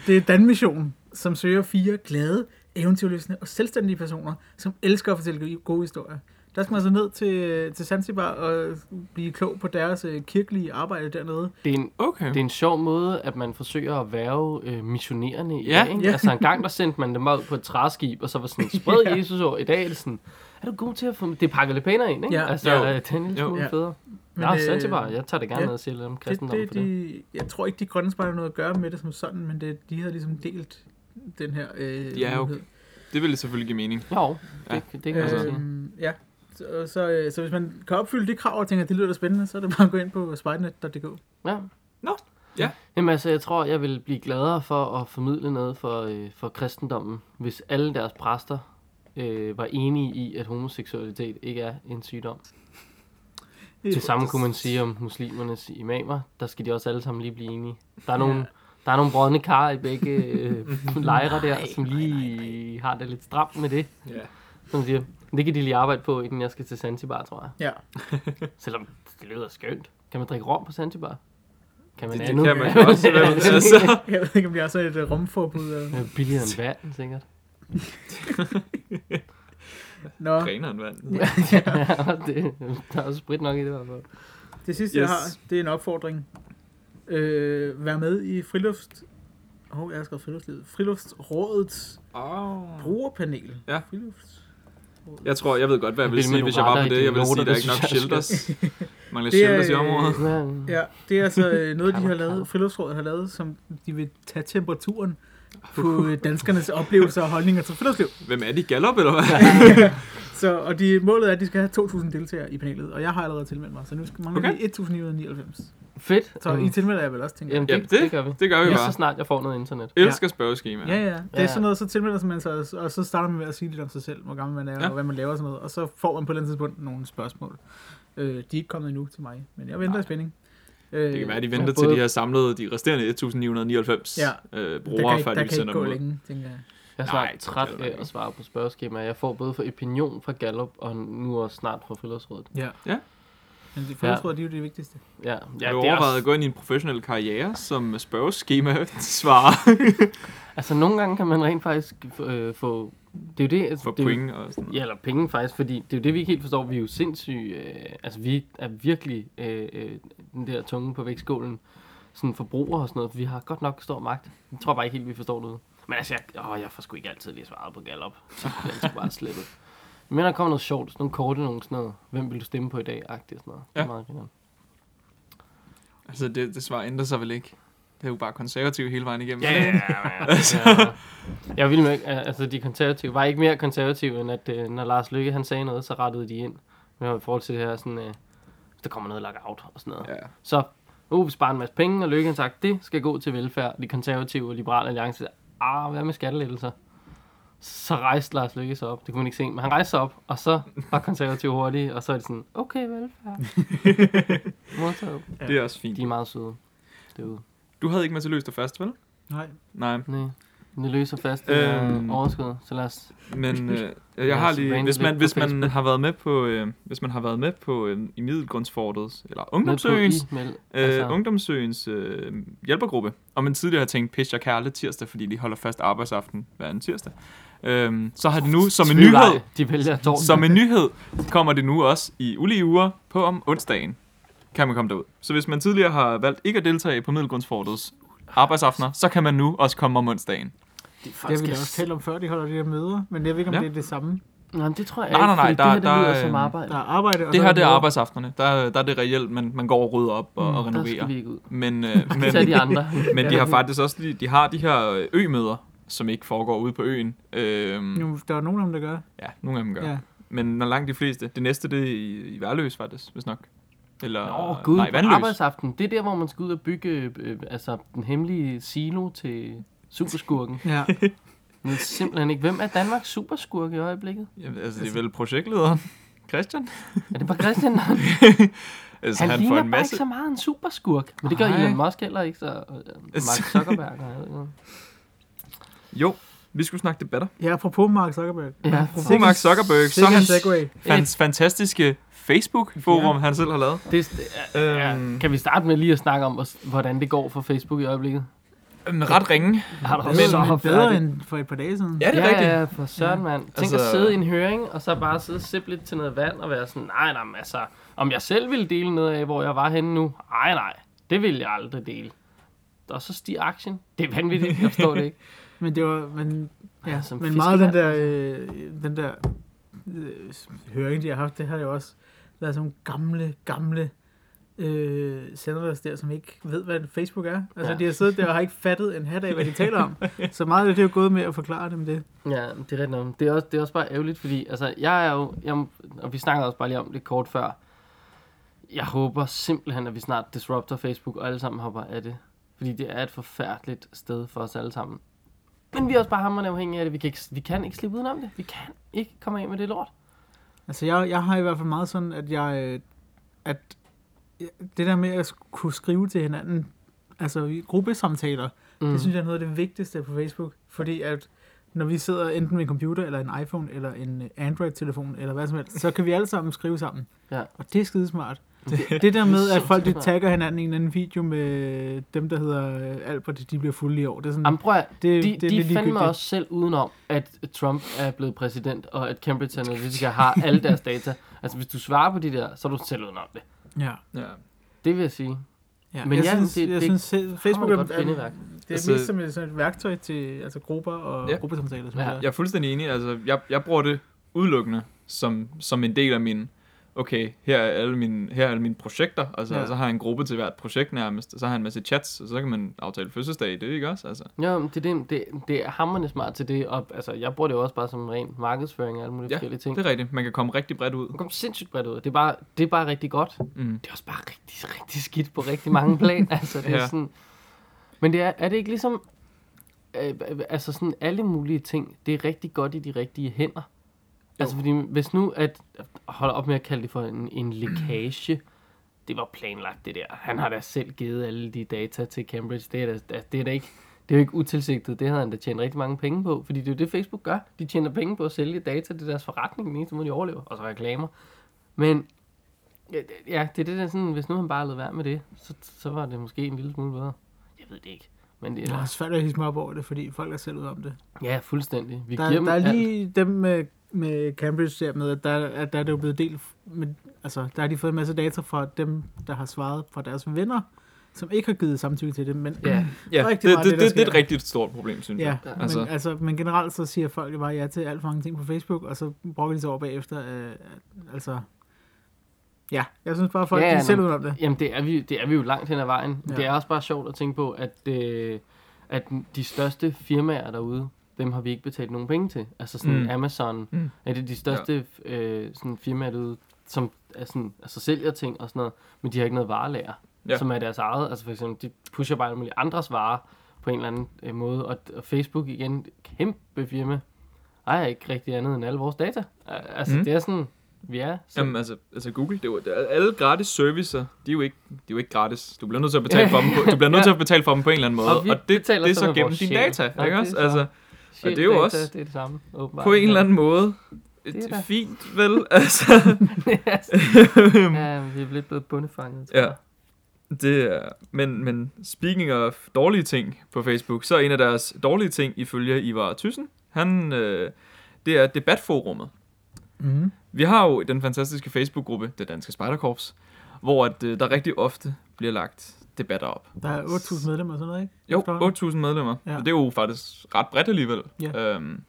det er Danmission, som søger fire glade, eventyrløsende og selvstændige personer, som elsker at fortælle gode historier. Der skal man altså ned til, til Zanzibar og blive klog på deres øh, kirkelige arbejde dernede. Det er en, Okay. det er en sjov måde, at man forsøger at værve øh, missionerende i Ja. dag. Ikke? Ja. Altså en gang, der sendte man dem ud på et træskib, og så var sådan, spred Ja. Jesus over. I dag er det sådan, er du god til at få... Det pakker lidt pænere ind, ikke? Ja. Altså, Jo. øh, det er en lille Jo. smule Ja. federe. Men, Nå, øh, Zanzibar, jeg tager det gerne ja. ned og siger lidt om Det, kristendom det, for det. de, jeg tror ikke, de grønne spejder har noget at gøre med det som sådan, men det, de havde ligesom delt den her øh, Ja, okay. mulighed. Det ville selvfølgelig give mening. Jo, Ja. det, det kan man sige. Øhm, ja, så, så, så hvis man kan opfylde de krav og tænker, at det lyder da spændende, så er det bare at gå ind på spejdernet.dk. Ja. Nå, ja. Jamen altså, jeg tror, jeg vil blive gladere for at formidle noget for, øh, for kristendommen, hvis alle deres præster øh, var enige i, at homoseksualitet ikke er en sygdom. Til samme kunne man sige om muslimernes imamer. Der skal de også alle sammen lige blive enige. Der er nogle, der er nogle brødne kar i begge øh, lejre der, som lige har det lidt stramt med det. Ja. Som siger, det kan de lige arbejde på, inden jeg skal til Zanzibar, tror jeg. Ja, Selvom det lyder skønt. Kan man drikke rom på Zanzibar? Kan man Det, det kan man også. vel, altså. jeg ved ikke, om det er så et rumforbud. Eller... Øh, Billigere end vand, sikkert. Nå, Reneren vand. ja, det, der er også sprit nok i det i hvert fald. det sidste, yes. jeg har, det er en opfordring. Øh, vær med i friluft... Åh, oh, jeg har skrevet friluftslivet. Friluftsrådets Oh. brugerpanel. Ja. Frilufts... Jeg tror, jeg ved godt, hvad jeg vil sige, hvis jeg var på det. Jeg vil sige, der er ikke nok shelters. Mangler Det er, shelters i øh, området. Men, Ja, det er altså øh, noget, de har lavet. Friluftsrådet har lavet, som de vil tage temperaturen på øh, danskernes oplevelser og holdninger til friluftsliv. Hvem er de? Gallup, eller hvad? Så, og de, målet er, at de skal have 2.000 deltagere i panelet, og jeg har allerede tilmeldt mig, så nu skal mangler Okay. vi 1.999. fedt. Så Mm. I tilmelder jeg vel også, tænker jeg. Jamen, Ja, det, det- det, gør vi. Det gør vi Ja, bare. så snart jeg får noget internet. Elsker spørgeskema. Ja, ja. Det er Ja. sådan noget, så tilmelder man sig, og så starter man med at sige lidt om sig selv, hvor gammel man er, Ja. og hvad man laver og sådan noget, og så får man på et eller andet tidspunkt nogle spørgsmål. Øh, de er ikke kommet endnu til mig, men jeg venter Nej. i spænding. Øh, Det kan være, at de venter til både- de har samlet de resterende 1999 Ja. øh, brugere, før der de kan sender ikke gå dem ud. længe, tænker jeg. Jeg er snart det træt af at svare på spørgeskemaer. Jeg får både for opinion fra Gallup, og nu også snart fra Friluftsrådet. Ja. Ja. Men de forudtråd, ja. de er jo det vigtigste. Ja, Ja, har du det er overvejet også, at gå ind i en professionel karriere som spørgeskema svarer altså nogle gange kan man rent faktisk øh, få, det er jo det, altså, for det er jo- point og sådan Ja, eller penge faktisk, fordi det er jo det, vi ikke helt forstår. Vi er jo sindssyge, øh, altså vi er virkelig øh, øh, den der tunge på vægtskålen, sådan forbrugere og sådan noget, for vi har godt nok stor magt. Jeg tror bare ikke helt, vi forstår det. Men altså, jeg, åh, jeg får sgu ikke altid lige svaret på Gallup. Så det sgu bare slettet. Men der kommer noget sjovt, sådan nogle korte, nogle sådan noget. Hvem vil du stemme på i dag? Agtigt sådan noget. Det er Ja. meget grineren. Altså, det, det svar ændrer sig vel ikke. Det er jo bare konservativ hele vejen igennem. Ja, ja, ja. ja. Jeg vil ikke- altså de konservative var ikke mere konservative, end at øh, når Lars Lykke han sagde noget, så rettede de ind. Men i forhold til det her, sådan, øh, der kommer noget lockout og sådan noget. ja. Så uh, vi sparer en masse penge, og Lykke har sagt, det skal gå til velfærd. De konservative og liberale alliance ah, hvad med skattelettelser? Så rejste Lars Lykke sig op. Det kunne man ikke se, men han rejste sig op, og så var konservative hurtige, og så er det sådan, okay, velfærd. Modtaget. Det er også fint. De er meget søde derude. Du havde ikke med til Løster først, vel? Nej. Nej. Nej, det løser fast det Øhm. overskud, så lad os... Men øh, jeg har lige, hvis man, hvis man har været med på, øh, hvis man har været med på øh, i Middelgrundsfortets, eller Ungdomsøens, øh, altså, Ungdomsøens øh, hjælpergruppe, og man tidligere har tænkt, pis jeg kærle tirsdag, fordi de holder fast arbejdsaften hver anden tirsdag. Øhm, så har det nu som en nyhed, De vælger som en nyhed, kommer det nu også i ulige uger på om onsdagen, kan man komme derud. Så hvis man tidligere har valgt ikke at deltage på Middelgrundsfortets arbejdsaftener, så kan man nu også komme om onsdagen. De Det har vi da også talt om før, de holder de her møder. Men jeg ved ikke, om Ja. det er det samme. Nej, det tror jeg Nej, nej, nej, ikke, der- fordi det her, det der, lyder som øhm, arbejde. Der er arbejde, og Det her, er det er møder. arbejdsafterne. Der, der er det reelt, man, man går og rydder op og, og Der skal renoverer. vi ikke ud. Men, øh, Men, de andre. men de har faktisk også de, de har de her øh, ø-møder, som ikke foregår ude på øen. Øhm, Jo, der er nogle af dem, der gør. ja, nogle af dem gør. Ja. Men når langt de fleste. Det næste, det er i, i Værløs, faktisk, hvis nok. Eller, oh, gud, nej, Vandløs. arbejdsaften. Det er der, hvor man skal ud og bygge øh, altså, den hemmelige silo til superskurken. Ja. Ved simpelthen ikke. Hvem er Danmarks superskurk i øjeblikket? Jamen, altså, det er vel projektlederen. Christian? Er det bare Christian? Altså, han, han, ligner får bare en masse... ikke så meget en superskurk. Men det gør Nej. Elon Musk heller ikke, så øh, Mark Zuckerberg. og jeg ved ikke. Jo, vi skulle snakke debatter. ja, apropos Mark Zuckerberg. Ja, Apropos Mark Zuckerberg, så hans hans fantastiske Facebook-forum, Ja. han selv har lavet. det, er- ja, Øhm. kan vi starte med lige at snakke om, hvor- hvordan det går for Facebook i øjeblikket? Ret ringe. Har du Men, så men bedre end for et par dage siden. Ja, det er ja, rigtigt. Ja, for søren, mand. Tænk Altså- at sidde i en høring, og så bare sidde og sippe lidt til noget vand, og være sådan, nej, nej, men altså, om jeg selv ville dele noget af, hvor jeg var henne nu? Nej, nej, det vil jeg aldrig dele. Og så stiger aktien. Det er vanvittigt, jeg forstår det ikke. Men det var, men, ja, som men meget den der, øh, den der øh, høring, de har haft, det har jo også været sådan nogle gamle, gamle øh, senators der, som ikke ved, hvad Facebook er. Altså, Ja. de har siddet der og har ikke fattet en hat af, hvad de taler om. Så meget af det er jo gået med at forklare dem det. Ja, det er rigtigt nok. Det er også, det er også bare ærgerligt, fordi altså, jeg er jo, jeg, og vi snakkede også bare lige om det kort før, jeg håber simpelthen, at vi snart disrupter Facebook, og alle sammen hopper af det. Fordi det er et forfærdeligt sted for os alle sammen. Men vi er også bare hammerende afhængige af det. Vi kan, ikke, vi kan ikke slippe udenom det. Vi kan ikke komme af med det lort. Altså, jeg, jeg har i hvert fald meget sådan, at jeg, at det der med at kunne skrive til hinanden, altså i gruppesamtaler, mm. det synes jeg er noget af det vigtigste på Facebook, fordi at når vi sidder enten med en computer, eller en iPhone, eller en øh, Android-telefon, eller hvad som helst, så kan vi alle sammen skrive sammen. Ja. Og det er skidesmart. Det, det der med, at folk de tagger hinanden i en anden video med dem, der hedder øh, Albert, de bliver fulde i år. Det er sådan, Jamen, prøv at, det, de, det, de lidt fandme ligegyldigt. også selv udenom, at Trump er blevet præsident, og at Cambridge Analytica har alle deres data. Altså, hvis du svarer på de der, så er du selv udenom det. Ja. Ja. Det vil jeg sige. Ja, Men jeg ja, synes, det- jeg det synes selv- Facebook er, er, det er Altså- mest som et, sådan et værktøj til altså grupper og Ja. gruppesamtaler. Som ja. Jeg er fuldstændig enig. Altså, jeg, jeg bruger det udelukkende som, som en del af min... Okay, her er alle mine, her er alle mine projekter. Altså, ja. Så har jeg en gruppe til hvert projekt nærmest. Og så har jeg en masse chats, og så kan man aftale fødselsdag. Det er ikke også, altså. Ja, men det, er det, det, det er hammerende smart til det. Og, altså, jeg bruger det jo også bare som ren markedsføring og alle mulige Ja, forskellige ting. Det er rigtigt. Man kan komme rigtig bredt ud. Man kommer sindssygt bredt ud. Det er bare, det er bare rigtig godt. Mm. Det er også bare rigtig, rigtig skidt på rigtig mange plan. altså, det er Ja. sådan... Men det er, er det ikke ligesom... Øh, altså sådan alle mulige ting, det er rigtig godt i de rigtige hænder. Altså fordi hvis nu at... Hold op med at kalde det for en, en lækage. Det var planlagt det der. Han har da selv givet alle de data til Cambridge. Det er da, det er da ikke... Det er jo ikke utilsigtet. Det havde han da tjent rigtig mange penge på. Fordi det er jo det, Facebook gør. De tjener penge på at sælge data. Det er deres forretning. Den eneste måde, de overlever. Og så reklamer. Men Ja, det- ja, det er det der sådan, hvis nu han bare lavede være med det, så, så var det måske en lille smule bedre. Jeg ved det ikke. Men det Det er er, svært at hisse mig op over det, fordi folk er selv ud om det. ja, fuldstændig. Vi Der, giver dem der er alt. lige dem med, med Cambridge der med, at der, at der er det jo blevet delt, med, altså der har de fået en masse data fra dem, der har svaret fra deres venner, som ikke har givet samtykke til det, men Ja, Ja, det, Rigtig det, meget det, det, det, det er et rigtig stort problem, synes Ja, jeg. ja Altså- men, altså, men generelt så siger folk jo bare ja til alt for mange ting på Facebook, og så brokker de sig over bagefter. Øh, altså, ja, jeg synes bare, at folk Ja, ja, selv ud om det. Jamen, det er, vi, det er vi jo langt hen ad vejen. Ja. Det er også bare sjovt at tænke på, at, øh, at de største firmaer derude, dem har vi ikke betalt nogen penge til. Altså sådan Mm. Amazon, Mm. er det de største ja. øh, sådan firmaer derude, som er sådan, altså sælger ting og sådan noget, men de har ikke noget varelager, Ja. ja. som er deres eget. Altså for eksempel, de pusher bare alle mulige andres varer på en eller anden øh, måde. Og, og Facebook igen, kæmpe firma, ejer ikke rigtig andet end alle vores data. Altså Mm. det er sådan, vi er. Så, Jamen, altså, altså Google, det er jo, det er, alle gratis servicer, de er, jo ikke, de er jo ikke gratis. Du bliver nødt til at betale for dem på, du bliver nødt til at betale for dem på en eller anden måde. Og Og det, det er så gennem dine data, Ja, ikke også? så- Altså, Shit, det er jo data, også Det er det samme, åbenbart. på en eller anden måde, Det er fint, vel? Altså, ja, vi er lidt blevet bundefanget. tror Ja. det er, men, men speaking of dårlige ting på Facebook, så er en af deres dårlige ting, ifølge Ivar Thyssen, han, øh, det er debatforummet. Mm. Vi har jo den fantastiske Facebook-gruppe, det danske Spejderkorps, hvor at, øh, der rigtig ofte bliver lagt debatter op. Der er 8.000 medlemmer og sådan noget, ikke? Jo, Efterhånden. 8.000 medlemmer. Ja. Det er jo faktisk ret bredt alligevel. Ja. Øhm,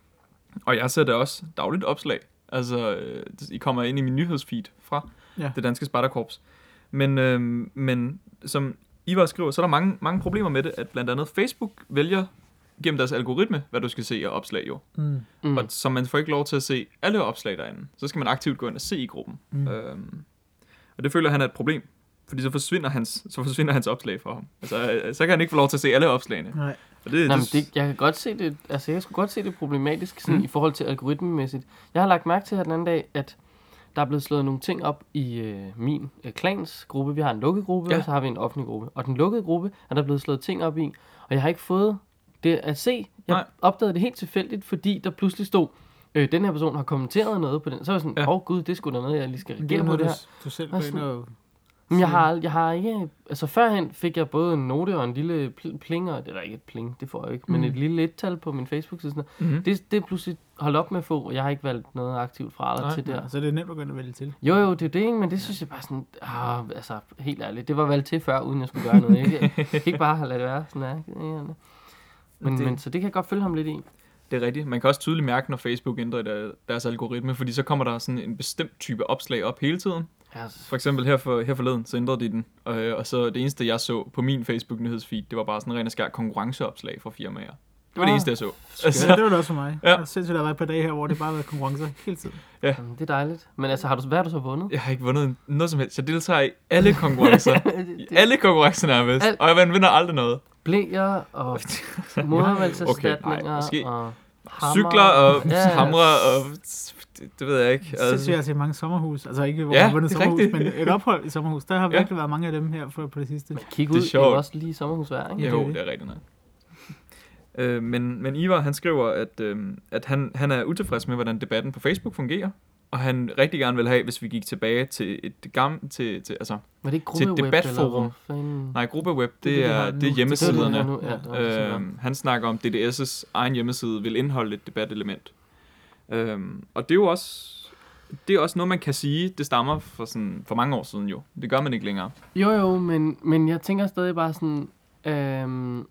og jeg sætter også dagligt opslag. Altså, øh, I kommer ind i min nyhedsfeed fra Ja. det danske Spejderkorps. Men, øhm, men som Ivar skriver, så er der mange, mange problemer med det, at blandt andet Facebook vælger gennem deres algoritme, hvad du skal se af opslag jo. Mm. Mm. Og, så man får ikke lov til at se alle opslag derinde. Så skal man aktivt gå ind og se i gruppen. Mm. Øhm, og det føler han er et problem. Fordi så forsvinder hans, så forsvinder hans opslag for ham. Altså, øh, så kan han ikke få lov til at se alle opslagene. Nej. Og det, Nå, men det, det, jeg kan godt se det, altså jeg skulle godt se det problematisk sådan, Mm. i forhold til algoritmemæssigt. Jeg har lagt mærke til her den anden dag, at der er blevet slået nogle ting op i øh, min øh, klans gruppe. Vi har en lukket gruppe, Ja. og så har vi en offentlig gruppe. Og den lukkede gruppe er der blevet slået ting op i, og jeg har ikke fået det at se. Jeg Nej. opdagede det helt tilfældigt, fordi der pludselig stod, øh, den her person har kommenteret noget på den. Så var jeg sådan, åh Ja. oh, gud, det skulle da noget, jeg lige skal er reagere på noget, det her. du selv ind sådan- og... Men jeg har, jeg har ikke... Altså førhen fik jeg både en note og en lille pl- plinger. Det er ikke et pling, det får jeg ikke. Men Mm. et lille et-tal på min Facebook-side. Mm-hmm. Det, det er pludselig holdt op med at få, og jeg har ikke valgt noget aktivt fra eller Nej, til der. Ja, så det er nemt at ind og vælge til. Jo, jo, det er det, ikke? men det synes jeg bare sådan, ah, altså helt ærligt, det var valgt til før, uden jeg skulle gøre noget. Jeg, jeg kan ikke bare have ladet det være, sådan er det. Men, Det- men, så det kan jeg godt følge ham lidt i. Det er rigtigt. Man kan også tydeligt mærke, når Facebook ændrer der- deres algoritme, fordi så kommer der sådan en bestemt type opslag op hele tiden. Ja, For eksempel her, for, her forleden, så ændrede de den. Og, og så det eneste, jeg så på min Facebook-nyhedsfeed, det var bare sådan en ren og skær konkurrenceopslag fra firmaer. Det var det Ah, eneste, jeg så. Ja, Altså, det var det også for mig. Ja. Ja. Jeg synes, der har været et par dage her, hvor det bare har været konkurrencer hele tiden. Jamen, det er dejligt. Men altså, har du, hvad har du så vundet? jeg har ikke vundet noget som helst. Jeg deltager i alle konkurrencer. I alle konkurrencer nærmest. Alt. Og jeg vinder aldrig noget. Blæer og modermælserstatninger Okay, nej, måske og hammer. Cykler og Ja, ja. hamre og... Det, det ved jeg ikke. Så synes jeg altså i mange sommerhus, altså ikke hvor Ja, ja, man vundet det er sommerhus, rigtigt. men et ophold i sommerhus, der har Ja. virkelig været mange af dem her for, på det sidste. Kig Det er ud, det er sjovt. jo også lige sommerhusvær, ikke? Ja, det er jo, det. det er rigtigt nok. Øh, men, men Ivar, han skriver, at, øh, at han, han er utilfreds med, hvordan debatten på Facebook fungerer. Og han rigtig gerne vil have, hvis vi gik tilbage til et gammelt, til, til, altså, Var det ikke Til et debatforum. nej, gruppeweb, det, Det er det, er, det er er hjemmesiderne. Det det. Ja, det det, sådan Øhm, han snakker om DDS' egen hjemmeside vil indeholde et debatelement. Øhm, og det er jo også, det er også noget, man kan sige, det stammer for, sådan, for mange år siden jo. Det gør man ikke længere. Jo, jo, men, men jeg tænker stadig bare sådan... Øhm, øh,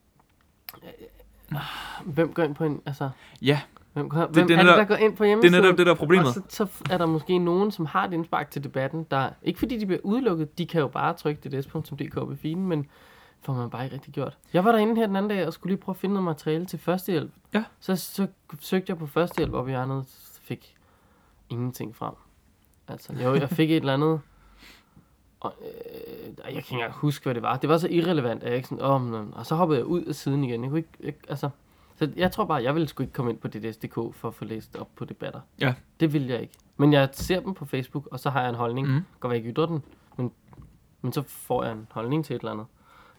hvem går ind på en... Altså, Ja, hvem, hvem det, det er er, det, der går ind på det er hjemmesiden? netop det, der er problemet. Og så, så er der måske nogen, som har et indspark til debatten, der... Ikke fordi de bliver udelukket, de kan jo bare trykke dds.dk på feeden, men får man bare ikke rigtig gjort. Jeg var derinde her den anden dag og skulle lige prøve at finde noget materiale til førstehjælp. Ja. Så, så søgte jeg på førstehjælp op i hjørnet, fik ingenting frem. Altså, jo, jeg fik et eller andet... Og, øh, jeg kan ikke engang huske, hvad det var. Det var så irrelevant, at jeg ikke sådan, åh, men, og så hoppede jeg ud af siden igen. Jeg kunne ikke, jeg, altså, så jeg tror bare, jeg ville sgu ikke komme ind på DDS.dk for at få læst op på debatter. Ja. Det vil jeg ikke. Men jeg ser dem på Facebook, og så har jeg en holdning. Mm. Mm. Går jeg ikke den, men, men så får jeg en holdning til et eller andet.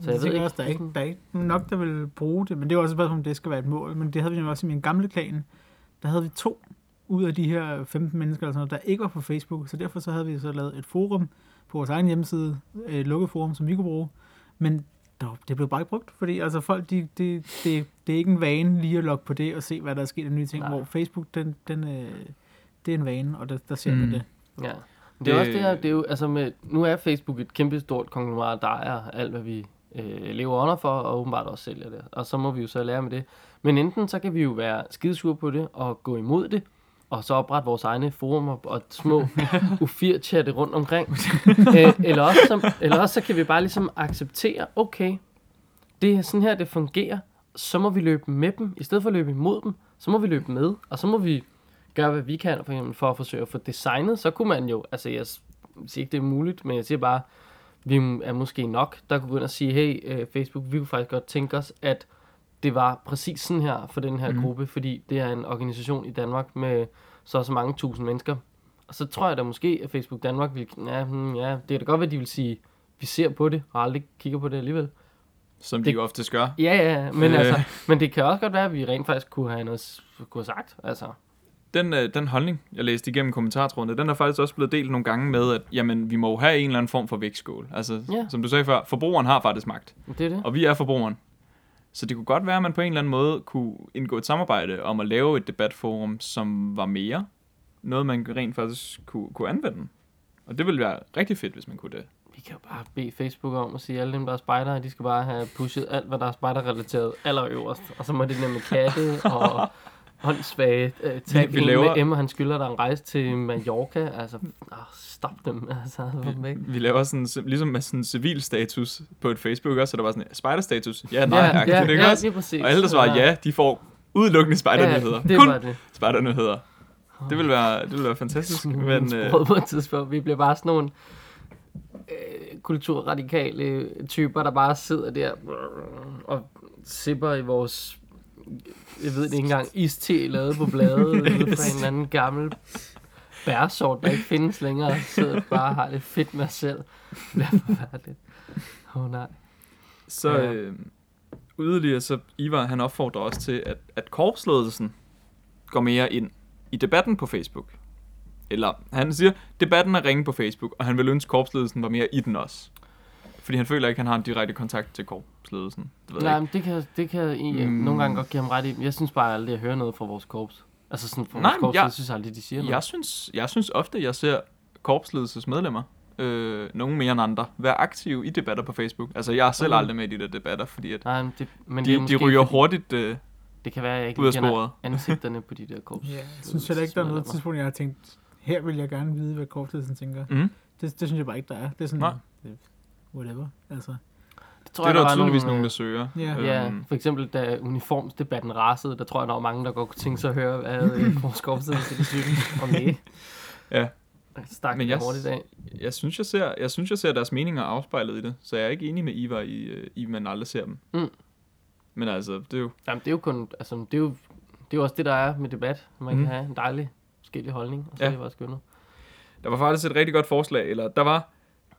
Så jeg jeg ved ikke, også, der er, ikke, der er ikke nok, der vil bruge det, men det er også et spørgsmål, om det skal være et mål. Men det havde vi jo også i min gamle klan. Der havde vi to ud af de her 15 mennesker, eller sådan noget, der ikke var på Facebook. Så derfor så havde vi så lavet et forum på vores egen hjemmeside, et lukket forum, som vi kunne bruge, men der, det blev bare ikke brugt, fordi altså folk, de, de, det, det er ikke en vane lige at logge på det og se, hvad der er sket af nye ting, Nej. hvor Facebook, den, den, øh, det er en vane, og der, der ser mm. Man det. Ja. Det er Det- også det her, det er jo, altså med, nu er Facebook et kæmpe stort konglomerat, der er alt, hvad vi øh, lever under for, og åbenbart også sælger det. Og så må vi jo så lære med det. Men enten så kan vi jo være skidesure på det, og gå imod det, og så oprette vores egne forumer og små ufir-chatte rundt omkring. øh, eller, også så, eller også så kan vi bare ligesom acceptere, okay, det er sådan her, det fungerer, så må vi løbe med dem, i stedet for at løbe imod dem, så må vi løbe med, og så må vi gøre, hvad vi kan for, eksempel, for at forsøge at få designet, så kunne man jo, altså jeg siger ikke, det er muligt, men jeg siger bare, vi er måske nok, der kunne gå ind og sige, hey øh, Facebook, vi kunne faktisk godt tænke os, at det var præcis sådan her for den her mm. gruppe, fordi det er en organisation i Danmark med så og så mange tusind mennesker. Og så tror jeg da måske, at Facebook Danmark vil, ja, hmm, ja det er da godt, at de vil sige, vi ser på det, og aldrig kigger på det alligevel. Som de Det- jo oftest gør. Ja, ja, men, Øh. altså, men det kan også godt være, at vi rent faktisk kunne have noget kunne have sagt. Altså, Den, øh, den holdning, jeg læste igennem kommentartrådene, den er faktisk også blevet delt nogle gange med, at jamen, vi må have en eller anden form for vægtskål. Altså, Ja. som du sagde før, forbrugeren har faktisk magt, det er det. og vi er forbrugeren. Så det kunne godt være, at man på en eller anden måde kunne indgå et samarbejde om at lave et debatforum, som var mere noget, man rent faktisk kunne, kunne anvende. Og det ville være rigtig fedt, hvis man kunne det. Vi kan jo bare bede Facebook om at sige, at alle dem, der er spejdere, de skal bare have pushet alt, hvad der er spejderrelateret allerøverst. Og så må det nemlig katte og håndsvage øh, tage Vi- vi, vi en laver- med M, han skylder dig en rejse til Mallorca. Altså, oh, stop dem. Altså, væk. Vi laver sådan, ligesom med sådan civil status på et Facebook også, så der var sådan, spider-status? Ja, nej, ja, ja, ikke ja, også? præcis. Og alle, der svarer ja, de får udelukkende spider-nyheder. Ja, det Kun det. spider-nyheder. Det vil være, det vil være fantastisk, men... Øh, på et tidspunkt. Vi bliver bare sådan nogle øh, kulturradikale typer, der bare sidder der og sipper i vores, jeg ved det ikke engang, iste lavet på bladet ude fra en eller anden gammel bærsort, der ikke findes længere, og sidder bare og har det fedt med selv. Det bliver forfærdeligt. Åh oh, nej. Så Ja. øh, yderligere, så Ivar, han opfordrer også til, at, at korpsledelsen går mere ind i debatten på Facebook. Eller han siger, debatten er ringe på Facebook, og han vil ønske, korpsledelsen var mere i den også. Fordi han føler ikke, at han har en direkte kontakt til korpsledelsen. Det ved Nej, jeg men det kan, det kan I Mm. mm. nogle gange godt give ham ret i. Jeg synes bare aldrig, at jeg hører noget fra vores korps. Altså sådan fra Nej, vores korps, jeg- jeg synes aldrig, de siger ikke. noget. Jeg synes, jeg synes ofte, jeg ser korpsledelsesmedlemmer, øh, nogen mere end andre, være aktive i debatter på Facebook. Altså, jeg er selv Mm. aldrig med i de der debatter, fordi at Nej, men det, men det, er de, de ryger fordi- hurtigt øh, Det kan være, at jeg ikke ud af lige kender ansigterne på de der korps. Ja, jeg synes heller ikke, der er noget tidspunkt, jeg har tænkt, her vil jeg gerne vide, hvad korpsledelsen tænker. Mm. Det, det synes jeg bare ikke, der er. Det er sådan, Nej. det, whatever. Altså, Det tror Det er der var tydeligvis nogle, nogen, der øh, søger. Ja. Ja, Øhm, for eksempel da uniformsdebatten rasede, der tror jeg, der var mange, der godt kunne tænke sig at høre, hvad øh, vores korpsledelse de synes om det. Ja. Stak Men jeg- jeg... hurtigt af. Jeg synes, jeg ser, jeg synes, jeg ser deres meninger afspejlet i det, så jeg er ikke enig med Ivar i, øh, i at man aldrig ser dem. Mm. Men altså, det er jo... Jamen, det er jo kun, altså, det er jo, det er jo også det, der er med debat. Man Mhm. kan have en dejlig forskellig holdning, og så Ja. er det bare skønnet. Der var faktisk et rigtig godt forslag, eller der var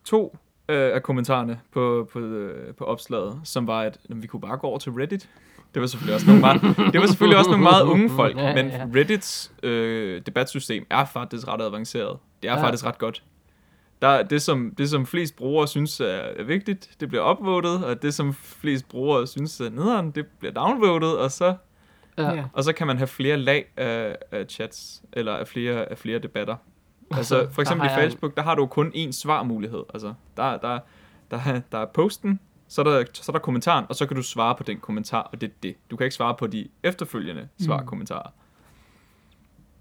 to øh, af kommentarerne på, på, øh, på opslaget, som var, at "Nå, vi kunne bare gå over til Reddit. Det var selvfølgelig også nogle meget, det var selvfølgelig også nogle meget unge folk, Ja, men ja. Reddits øh, debatsystem er faktisk ret avanceret. Det er Ja. faktisk ret godt. Der, det, som, det, som flest brugere synes er, er vigtigt, det bliver upvotet, og det, som flest brugere synes er nederen, det bliver downvotet, og så Ja. ja. og så kan man have flere lag af, af chats, eller af flere, af flere debatter. Altså, for eksempel i jeg Facebook, der har du kun én svarmulighed. Altså, der, der, der, er- der er posten, så er der, så er der kommentaren, og så kan du svare på den kommentar, og det er det. Du kan ikke svare på de efterfølgende svarkommentarer.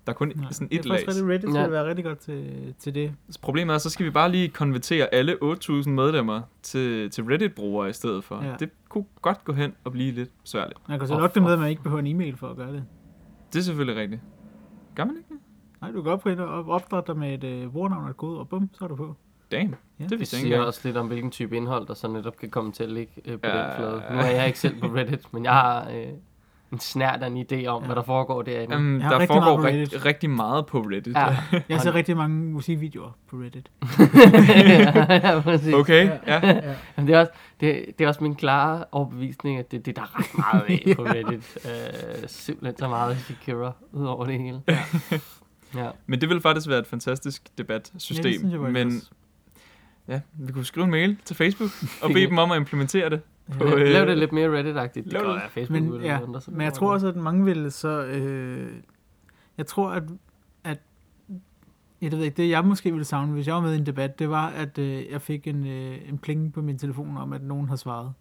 Der er kun Nej, sådan det et er lag. faktisk rigtig Reddit Ja. vil være rigtig godt til, til det. Så Problemet er, så skal vi bare lige konvertere alle 8.000 medlemmer til, til Reddit-brugere i stedet for. Ja. Det kunne godt gå hen og blive lidt besværligt. Man kan så lokke dem med, at man ikke behøver en e-mail for at gøre det. Det er selvfølgelig rigtigt. Gør man ikke det? Nej, du kan godt prøve at opdrætte dig med et øh, brugernavn og et kode, og bum, så er du på. Damn, Ja. det Det vidste jeg ikke siger også lidt om, hvilken type indhold, der så netop kan komme til at ligge øh, på Ja, den flade. ja. Nu er jeg ikke selv på Reddit, men jeg har øh, en snært af en idé om, Ja. hvad der foregår derinde. Har der rigtig foregår meget på rigtig, meget på Reddit. Ja. Jeg ser rigtig mange musikvideoer på Reddit. ja, præcis. Okay, ja. ja. Men det er, også, det, det er også min klare overbevisning, at det, det er der ret meget af på Reddit. øh, simpelthen så meget Shakira ud over det hele. Ja. Ja. Men det vil faktisk være et fantastisk Ja, debatsystem. det synes jeg men også. Ja, vi kunne skrive en mail til Facebook og bede dem om at implementere det. På, Lav, øh, lav det lidt mere Reddit-agtigt. Det gør det. jeg Facebook. Men, ja, ændre sig men jeg tror også, at mange ville så... Øh, jeg tror, at, at jeg ved ikke, det jeg måske ville savne, hvis jeg var med i en debat, det var, at øh, jeg fik en, øh, en pling på min telefon om, at nogen har svaret.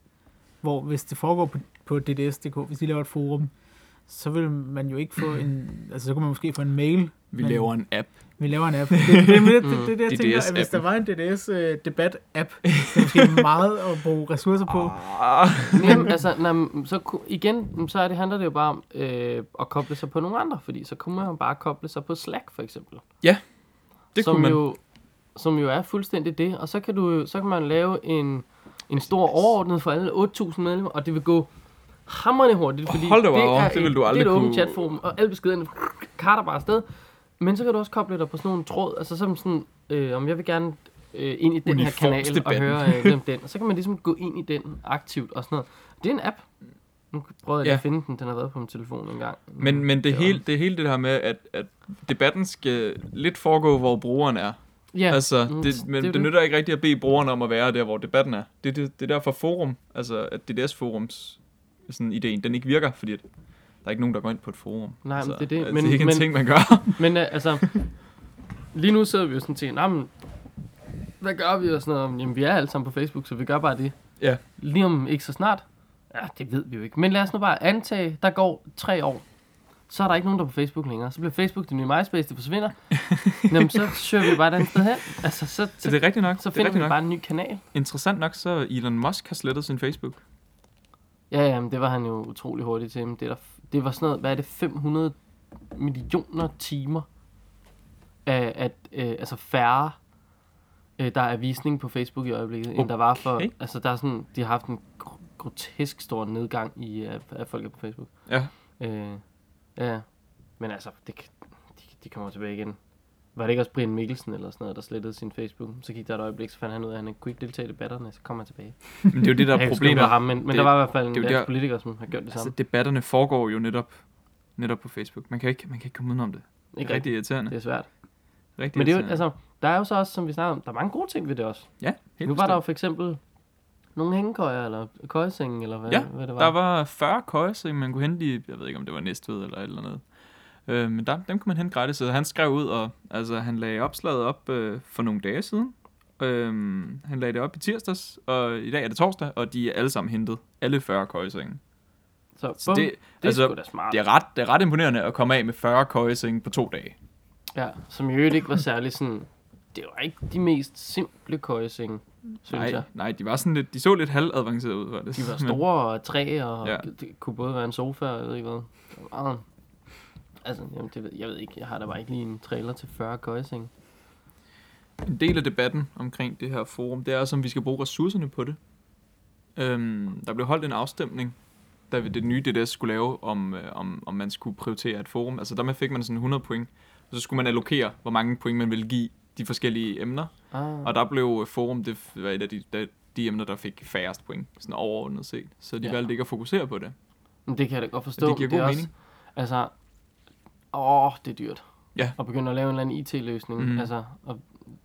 Hvor hvis det foregår på, på DDS.dk, hvis de laver et forum, så vil man jo ikke få en... Altså, så kunne man måske få en mail. Vi men- laver en app. Vi laver en app. Det, det, det, det, det, det, det jeg tænker, at hvis der var en DDS-debat-app, så er det meget at bruge ressourcer på. Ah. Jamen, altså, nej, men så igen, så er det, handler det jo bare om øh, at koble sig på nogle andre, fordi så kunne man jo bare koble sig på Slack, for eksempel. Det som kunne man. Jo, som jo er fuldstændig det, og så kan, du, så kan man lave en, en stor overordnet for alle 8.000 medlemmer, og det vil gå hammerende hurtigt, fordi Hold da det, er det vil du aldrig det er et åbent kunne- chatforum, og alle beskederne karter bare afsted. Men så kan du også koble dig på sådan nogle tråd, altså som sådan, øh, om jeg vil gerne øh, ind i den her kanal og høre øh, om den, og så kan man ligesom gå ind i den aktivt og sådan noget. Det er en app. Nu prøvede jeg Ja. at finde den, den har været på min telefon en gang. Men, men det, var- hele, det hele det her med, at, at debatten skal lidt foregå, hvor brugeren er. Ja, altså, mm, det, men er det, jo det nytter ikke rigtigt at bede brugeren om at være der, hvor debatten er. Det, det, det er derfor forum, altså at DDS-forums sådan ideen, den ikke virker, fordi der er ikke nogen, der går ind på et forum. Nej, men altså, det er det. Men- det er ikke men- en ting, man gør. Men uh, altså, lige nu sidder vi jo sådan til, nah, men, hvad gør vi og sådan noget? Jamen, vi er alle sammen på Facebook, så vi gør bare det. Ja. Lige om ikke så snart, ja, det ved vi jo ikke. Men lad os nu bare antage, der går tre år. Så er der ikke nogen, der er på Facebook længere. Så bliver Facebook det nye MySpace, det forsvinder. Jamen, så søger vi bare andet sted hen. Altså, så, Så det er rigtigt nok. så er finder vi nok. bare en ny kanal. Interessant nok, så Elon Musk har slettet sin Facebook. Ja, ja, men det var han jo utrolig hurtigt til. Men det, er der, det var sådan noget, hvad er det, 500 millioner timer af at, øh, altså færre, øh, der er visning på Facebook i øjeblikket, okay. end der var for, altså der er sådan, de har haft en gr- grotesk stor nedgang i, øh, af folk på Facebook. Ja. Øh, ja, men altså, det, de, de kommer tilbage igen. Var det ikke også Brian Mikkelsen eller sådan noget, der slettede sin Facebook? Så gik der et øjeblik, så fandt han ud af, at han ikke kunne ikke deltage i debatterne, så kom han tilbage. Men det er jo det, der er problemet. ham, men, men Det- der var i hvert fald en er der- politiker, som har gjort det Altså, samme. debatterne foregår jo netop, netop på Facebook. Man kan ikke, man kan ikke komme udenom det. Det Ikke er rigtig irriterende. Det er svært. Rigtig Men det er jo, altså, der er jo så også, som vi snakkede om, der er mange gode ting ved det også. Ja, helt nu var der jo bestemt. for eksempel nogle hængekøjer, eller køjesenge, eller hvad, Ja, hvad det var. Der var 40 køjer, man kunne hente i, jeg ved ikke om det var Næstved eller eller andet. Øh, men der, dem kunne man hente gratis, så han skrev ud, og altså, han lagde opslaget op øh, for nogle dage siden. Øh, han lagde det op i tirsdags, og i dag er det torsdag, og de er alle sammen hentet. Alle 40 køjesenge. så, Så bum, det, det, altså, er da smart. det, er ret, det er ret imponerende at komme af med 40 køjesenge på to dage. Ja, som i øvrigt ikke var særlig sådan... Det var ikke de mest simple køjesenge, synes Nej, jeg. nej, de var sådan lidt, de så lidt halvavancerede ud, det. De var store og træ, og ja. det kunne både være en sofa, og jeg ved ikke hvad. Det var meget... Altså, jamen, det ved, jeg ved ikke, jeg har da bare ikke lige en trailer til 40 køjesenge. En del af debatten omkring det her forum, det er også, om vi skal bruge ressourcerne på det. Øhm, der blev holdt en afstemning, da vi det nye DDS skulle lave, om, øh, om, om man skulle prioritere et forum. Altså der fik man sådan 100 point, og så skulle man allokere, hvor mange point man ville give de forskellige emner. Ah. Og der blev øh, forum, det var et af de, de, de emner, der fik færrest point, sådan overordnet set. Så de Ja. ja. valgte ikke at fokusere på det. Men det kan jeg da godt forstå. Og det giver god er mening. Også, altså, åh, det er dyrt. Ja. At begynde at lave en eller anden IT-løsning. Mm. Altså, og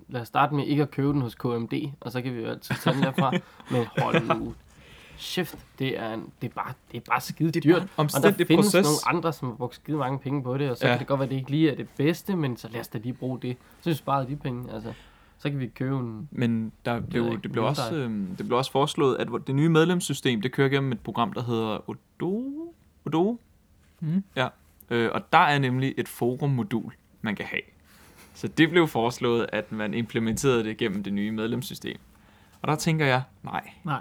lad os starte med ikke at købe den hos KMD, og så kan vi jo altid tage den derfra. Men hold nu. Shift, det er, en, det er bare, det er bare skide Det er dyrt. bare Og der findes proces. nogle andre, som har brugt skide mange penge på det, og så Ja. kan det godt være, at det ikke lige er det bedste, men så lad os da lige bruge det. Så vi sparer de penge, altså. Så kan vi købe en... Men der blev, ikke, det, blev også, øhm, det blev også foreslået, at det nye medlemssystem, det kører gennem et program, der hedder Odo. Odo? Mm. Ja. Øh, og der er nemlig et forummodul, man kan have. Så det blev foreslået, at man implementerede det gennem det nye medlemssystem. Og der tænker jeg, nej. Nej.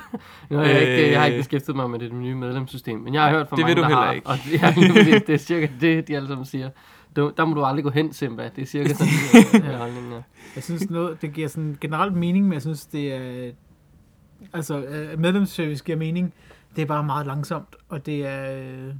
Har jeg, ikke, jeg har ikke Øh. beskæftet mig med det nye medlemssystem, men jeg har hørt fra det mange, vil du der heller har, ikke. Og det, er, det er cirka det, de alle sammen siger. Du, der må du aldrig gå hen, Simba. Det er cirka sådan, det er holdningen er. Jeg synes noget, det giver sådan generelt mening, men jeg synes, det er... Altså, øh, medlemsservice giver mening. Det er bare meget langsomt, og det er...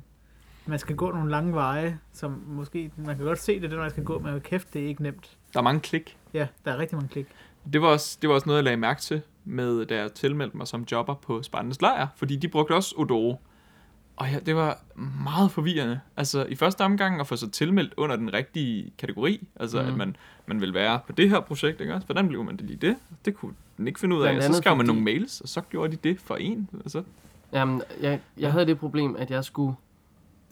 Man skal gå nogle lange veje, som måske... Man kan godt se det, den vej, man skal gå, men kæft, det er ikke nemt. Der er mange klik. Ja, der er rigtig mange klik. Det var også, det var også noget, jeg lagde mærke til, med, da jeg tilmeldte mig som jobber på Spartans Lejr, fordi de brugte også Odoo. Og ja, det var meget forvirrende. Altså, i første omgang at få sig tilmeldt under den rigtige kategori. Altså, mm. Mhm. at man, man vil være på det her projekt, ikke også? Hvordan blev man det lige det? Det kunne den ikke finde ud af. Så skrev man fordi- nogle mails, og så gjorde de det for en. Altså, Jamen, jeg, jeg havde det problem, at jeg skulle...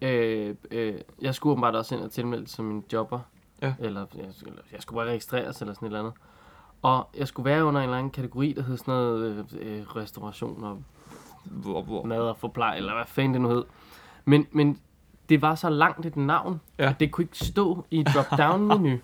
Øh, øh, jeg skulle åbenbart også ind og tilmelde som en jobber. Ja. Eller, jeg, eller jeg skulle bare registreres eller sådan et eller andet. Og jeg skulle være under en eller anden kategori, der hed sådan noget øh, øh, restauration og hvor, hvor. mad og forpleje, eller hvad fanden det nu hed. Men, men det var så langt et navn, Ja. at det kunne ikke stå i drop-down-menu.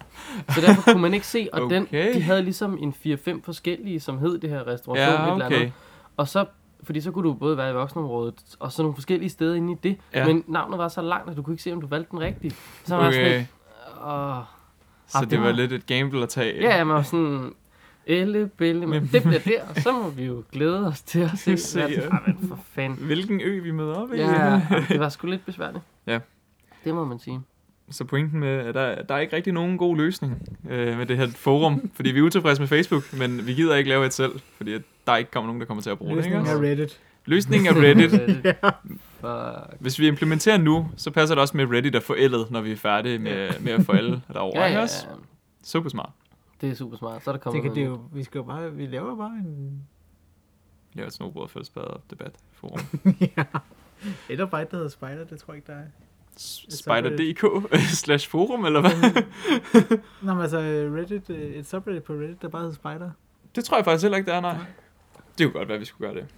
så derfor kunne man ikke se, og den, Okay. de havde ligesom en 4-5 forskellige, som hed det her restauration. et Ja, eller okay. andet. Og så, fordi så kunne du både være i voksenområdet, og så nogle forskellige steder inde i det. Ja. Men navnet var så langt, at du kunne ikke se, om du valgte den rigtige. Så var jeg sådan Okay. lidt, åh, Så Ah, det var lidt et gamble at tage. ja, man var sådan, Elle, Belle, men det bliver der, og så må vi jo glæde os til at se. Se, hvad- ja. Men for fanden. Hvilken ø vi møder op i. Ja, det var sgu lidt besværligt. Ja. Det må man sige. Så pointen med, at der, der er ikke rigtig nogen god løsning øh, med det her forum, fordi vi er utilfredse med Facebook, men vi gider ikke lave et selv, fordi at der ikke kommer nogen, der kommer til at bruge det. Ikke? Løsningen er Reddit. Løsningen er Reddit. Fuck. Hvis vi implementerer nu, så passer det også med Reddit er forældet, når vi er færdige med, med at alle derovre. Ja, ja, ja. Super smart. Det er super smart. Så er der Det kommet kan, det er noget jo, vi skal jo bare, vi laver bare en... Jeg har et snobrød og debat forum. ja. Et der bare et, der hedder Spider, det tror jeg ikke, der er. Spider.dk slash forum, eller hvad? Nå, men altså Reddit, øh, et subreddit på Reddit, der bare hedder Spider. Det tror jeg faktisk heller ikke, det er, nej. Det kunne godt være, at vi skulle gøre det.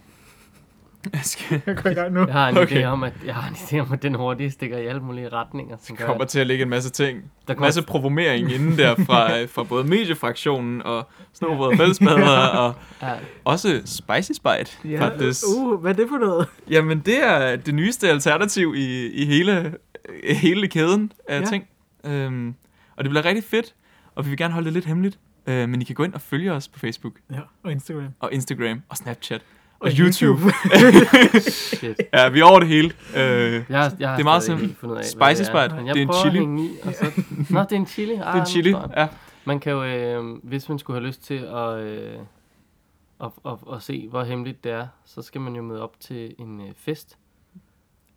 Jeg skal, Jeg går i gang nu. Jeg har en Okay. idé om, at jeg har en idé om, at den hurtigt stikker i alle mulige retninger. Som gør, kommer til at ligge en masse ting. der En masse provomering inden der fra, fra både mediefraktionen og snobrød og fællesbader og Ja, også Spicy Spite, Ja, faktisk. uh, hvad er det for noget? Jamen, det er det nyeste alternativ i, i hele, hele kæden af Ja. ja. ting. Øhm, og det bliver rigtig fedt, og vi vil gerne holde det lidt hemmeligt. Øh, men I kan gå ind og følge os på Facebook Ja, og Instagram. og Instagram og Snapchat og, Og YouTube. shit. ja, vi er over det hele. Øh, Jeg, jeg har Det er meget simpelt. Spicy Spite, det er en chili. I, og så... Nå, det er en chili. Ah, det er chili. nu forstår jeg. Ja. Man kan jo, øh, hvis man skulle have lyst til at, øh, at, at, at se, hvor hemmeligt det er, så skal man jo møde op til en øh, fest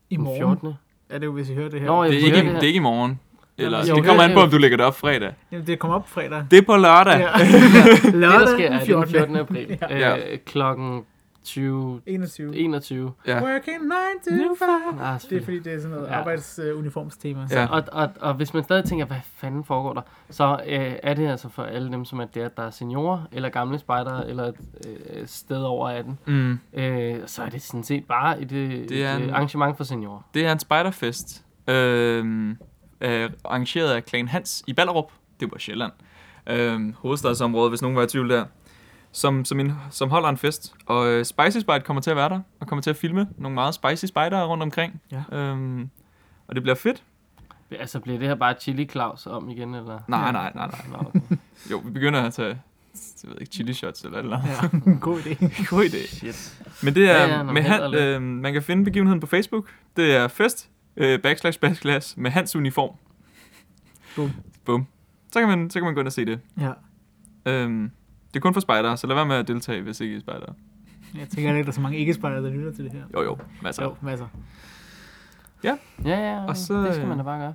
I den morgen 14. er det jo, hvis I hører det her. Nå, Det, er ikke, det her. det er ikke i morgen. Eller, jo, det kommer an på, om du lægger det op fredag. Jamen, det kommer op fredag. Det er på lørdag. Ja. Det, der Lørdag sker, er den den 14. 14. april. Ja. øh, klokken 20, 21. 21. Ja. Working 9 to 5. Ah, Det er fordi, det er sådan noget Ja. arbejdsuniformstema. Ja. Og, og, og hvis man stadig tænker, hvad fanden foregår der, så øh, er det altså for alle dem, som er der, der er seniorer, eller gamle spejdere, eller et øh, sted over 18. Mm. Øh, så er det sådan set bare et, Det er et en- øh, arrangement for seniorer. Det er en spiderfest, øh, øh, arrangeret af Klan Hans i Ballerup. Det var Sjælland. Øh, hovedstadsområdet, hvis nogen var i tvivl der. Som, som, en, som holder en fest. Og øh, Spicy Spite kommer til at være der, og kommer til at filme nogle meget spicy spider rundt omkring. Ja. Øhm, og det bliver fedt. Altså, bliver det her bare Chili Claus om igen, eller? Nej, nej, nej, nej. Jo, vi begynder at tage jeg ved ikke, chili shots eller eller. Ja, god idé. God idé. Shit. Men det er, Ja, ja, med han, øh, man kan finde begivenheden på Facebook. Det er fest, øh, backslash, backslash, med hans uniform. Bum. Bum. Så kan man, så kan man gå ind og se det. Ja. Øhm, det er kun for spejdere, så lad være med at deltage, hvis ikke I er spejdere. Jeg tænker ikke, der er så mange ikke der lytter til det her. Jo, jo, masser. Jo, masser. Ja, ja, Og og så, så, det skal man da bare gøre.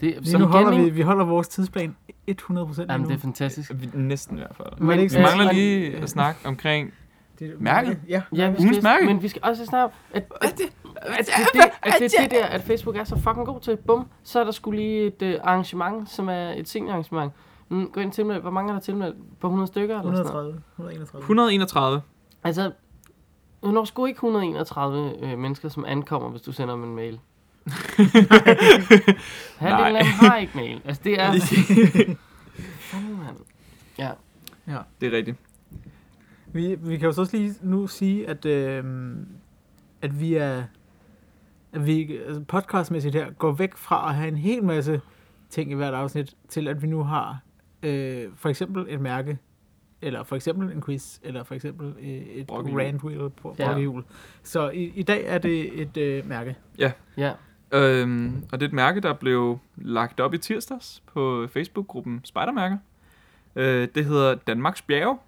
Det, Lige nu holder vi, vi holder vores tidsplan 100 procent Jamen, nu. det er fantastisk. Vi, næsten i hvert fald. Men ikke Vi så- mangler lige at snakke omkring... Det er- Mærket? Ja. Ja, vi skal, mærke. men vi skal også snakke om, at, at, at, det, at, det, at det er det der, at Facebook er så fucking god til. Bum, så er der skulle lige et uh, arrangement, som er et seniorarrangement. Mm, gå ind til Hvor mange er der tilmeldt? På 100 stykker? Eller sådan noget? 130. 131. 131. Altså, du når sgu ikke 131 øh, mennesker, som ankommer, hvis du sender dem en mail. Halvdelen af dem har ikke mail. Altså, det er... Fanden, mand. Ja. Det er rigtigt. Vi, vi kan jo så også lige nu sige, at, øh, at vi er at vi altså podcastmæssigt her går væk fra at have en hel masse ting i hvert afsnit, til at vi nu har øh, for eksempel et mærke, eller for eksempel en quiz, eller for eksempel øh, et randwheel på Ja. brokkehjul. Så i, i dag er det et øh, mærke. Ja. Øhm, og det er et mærke, der blev lagt op i tirsdags på Facebook-gruppen Spejdermærker. Øh, det hedder Danmarks Bjerge.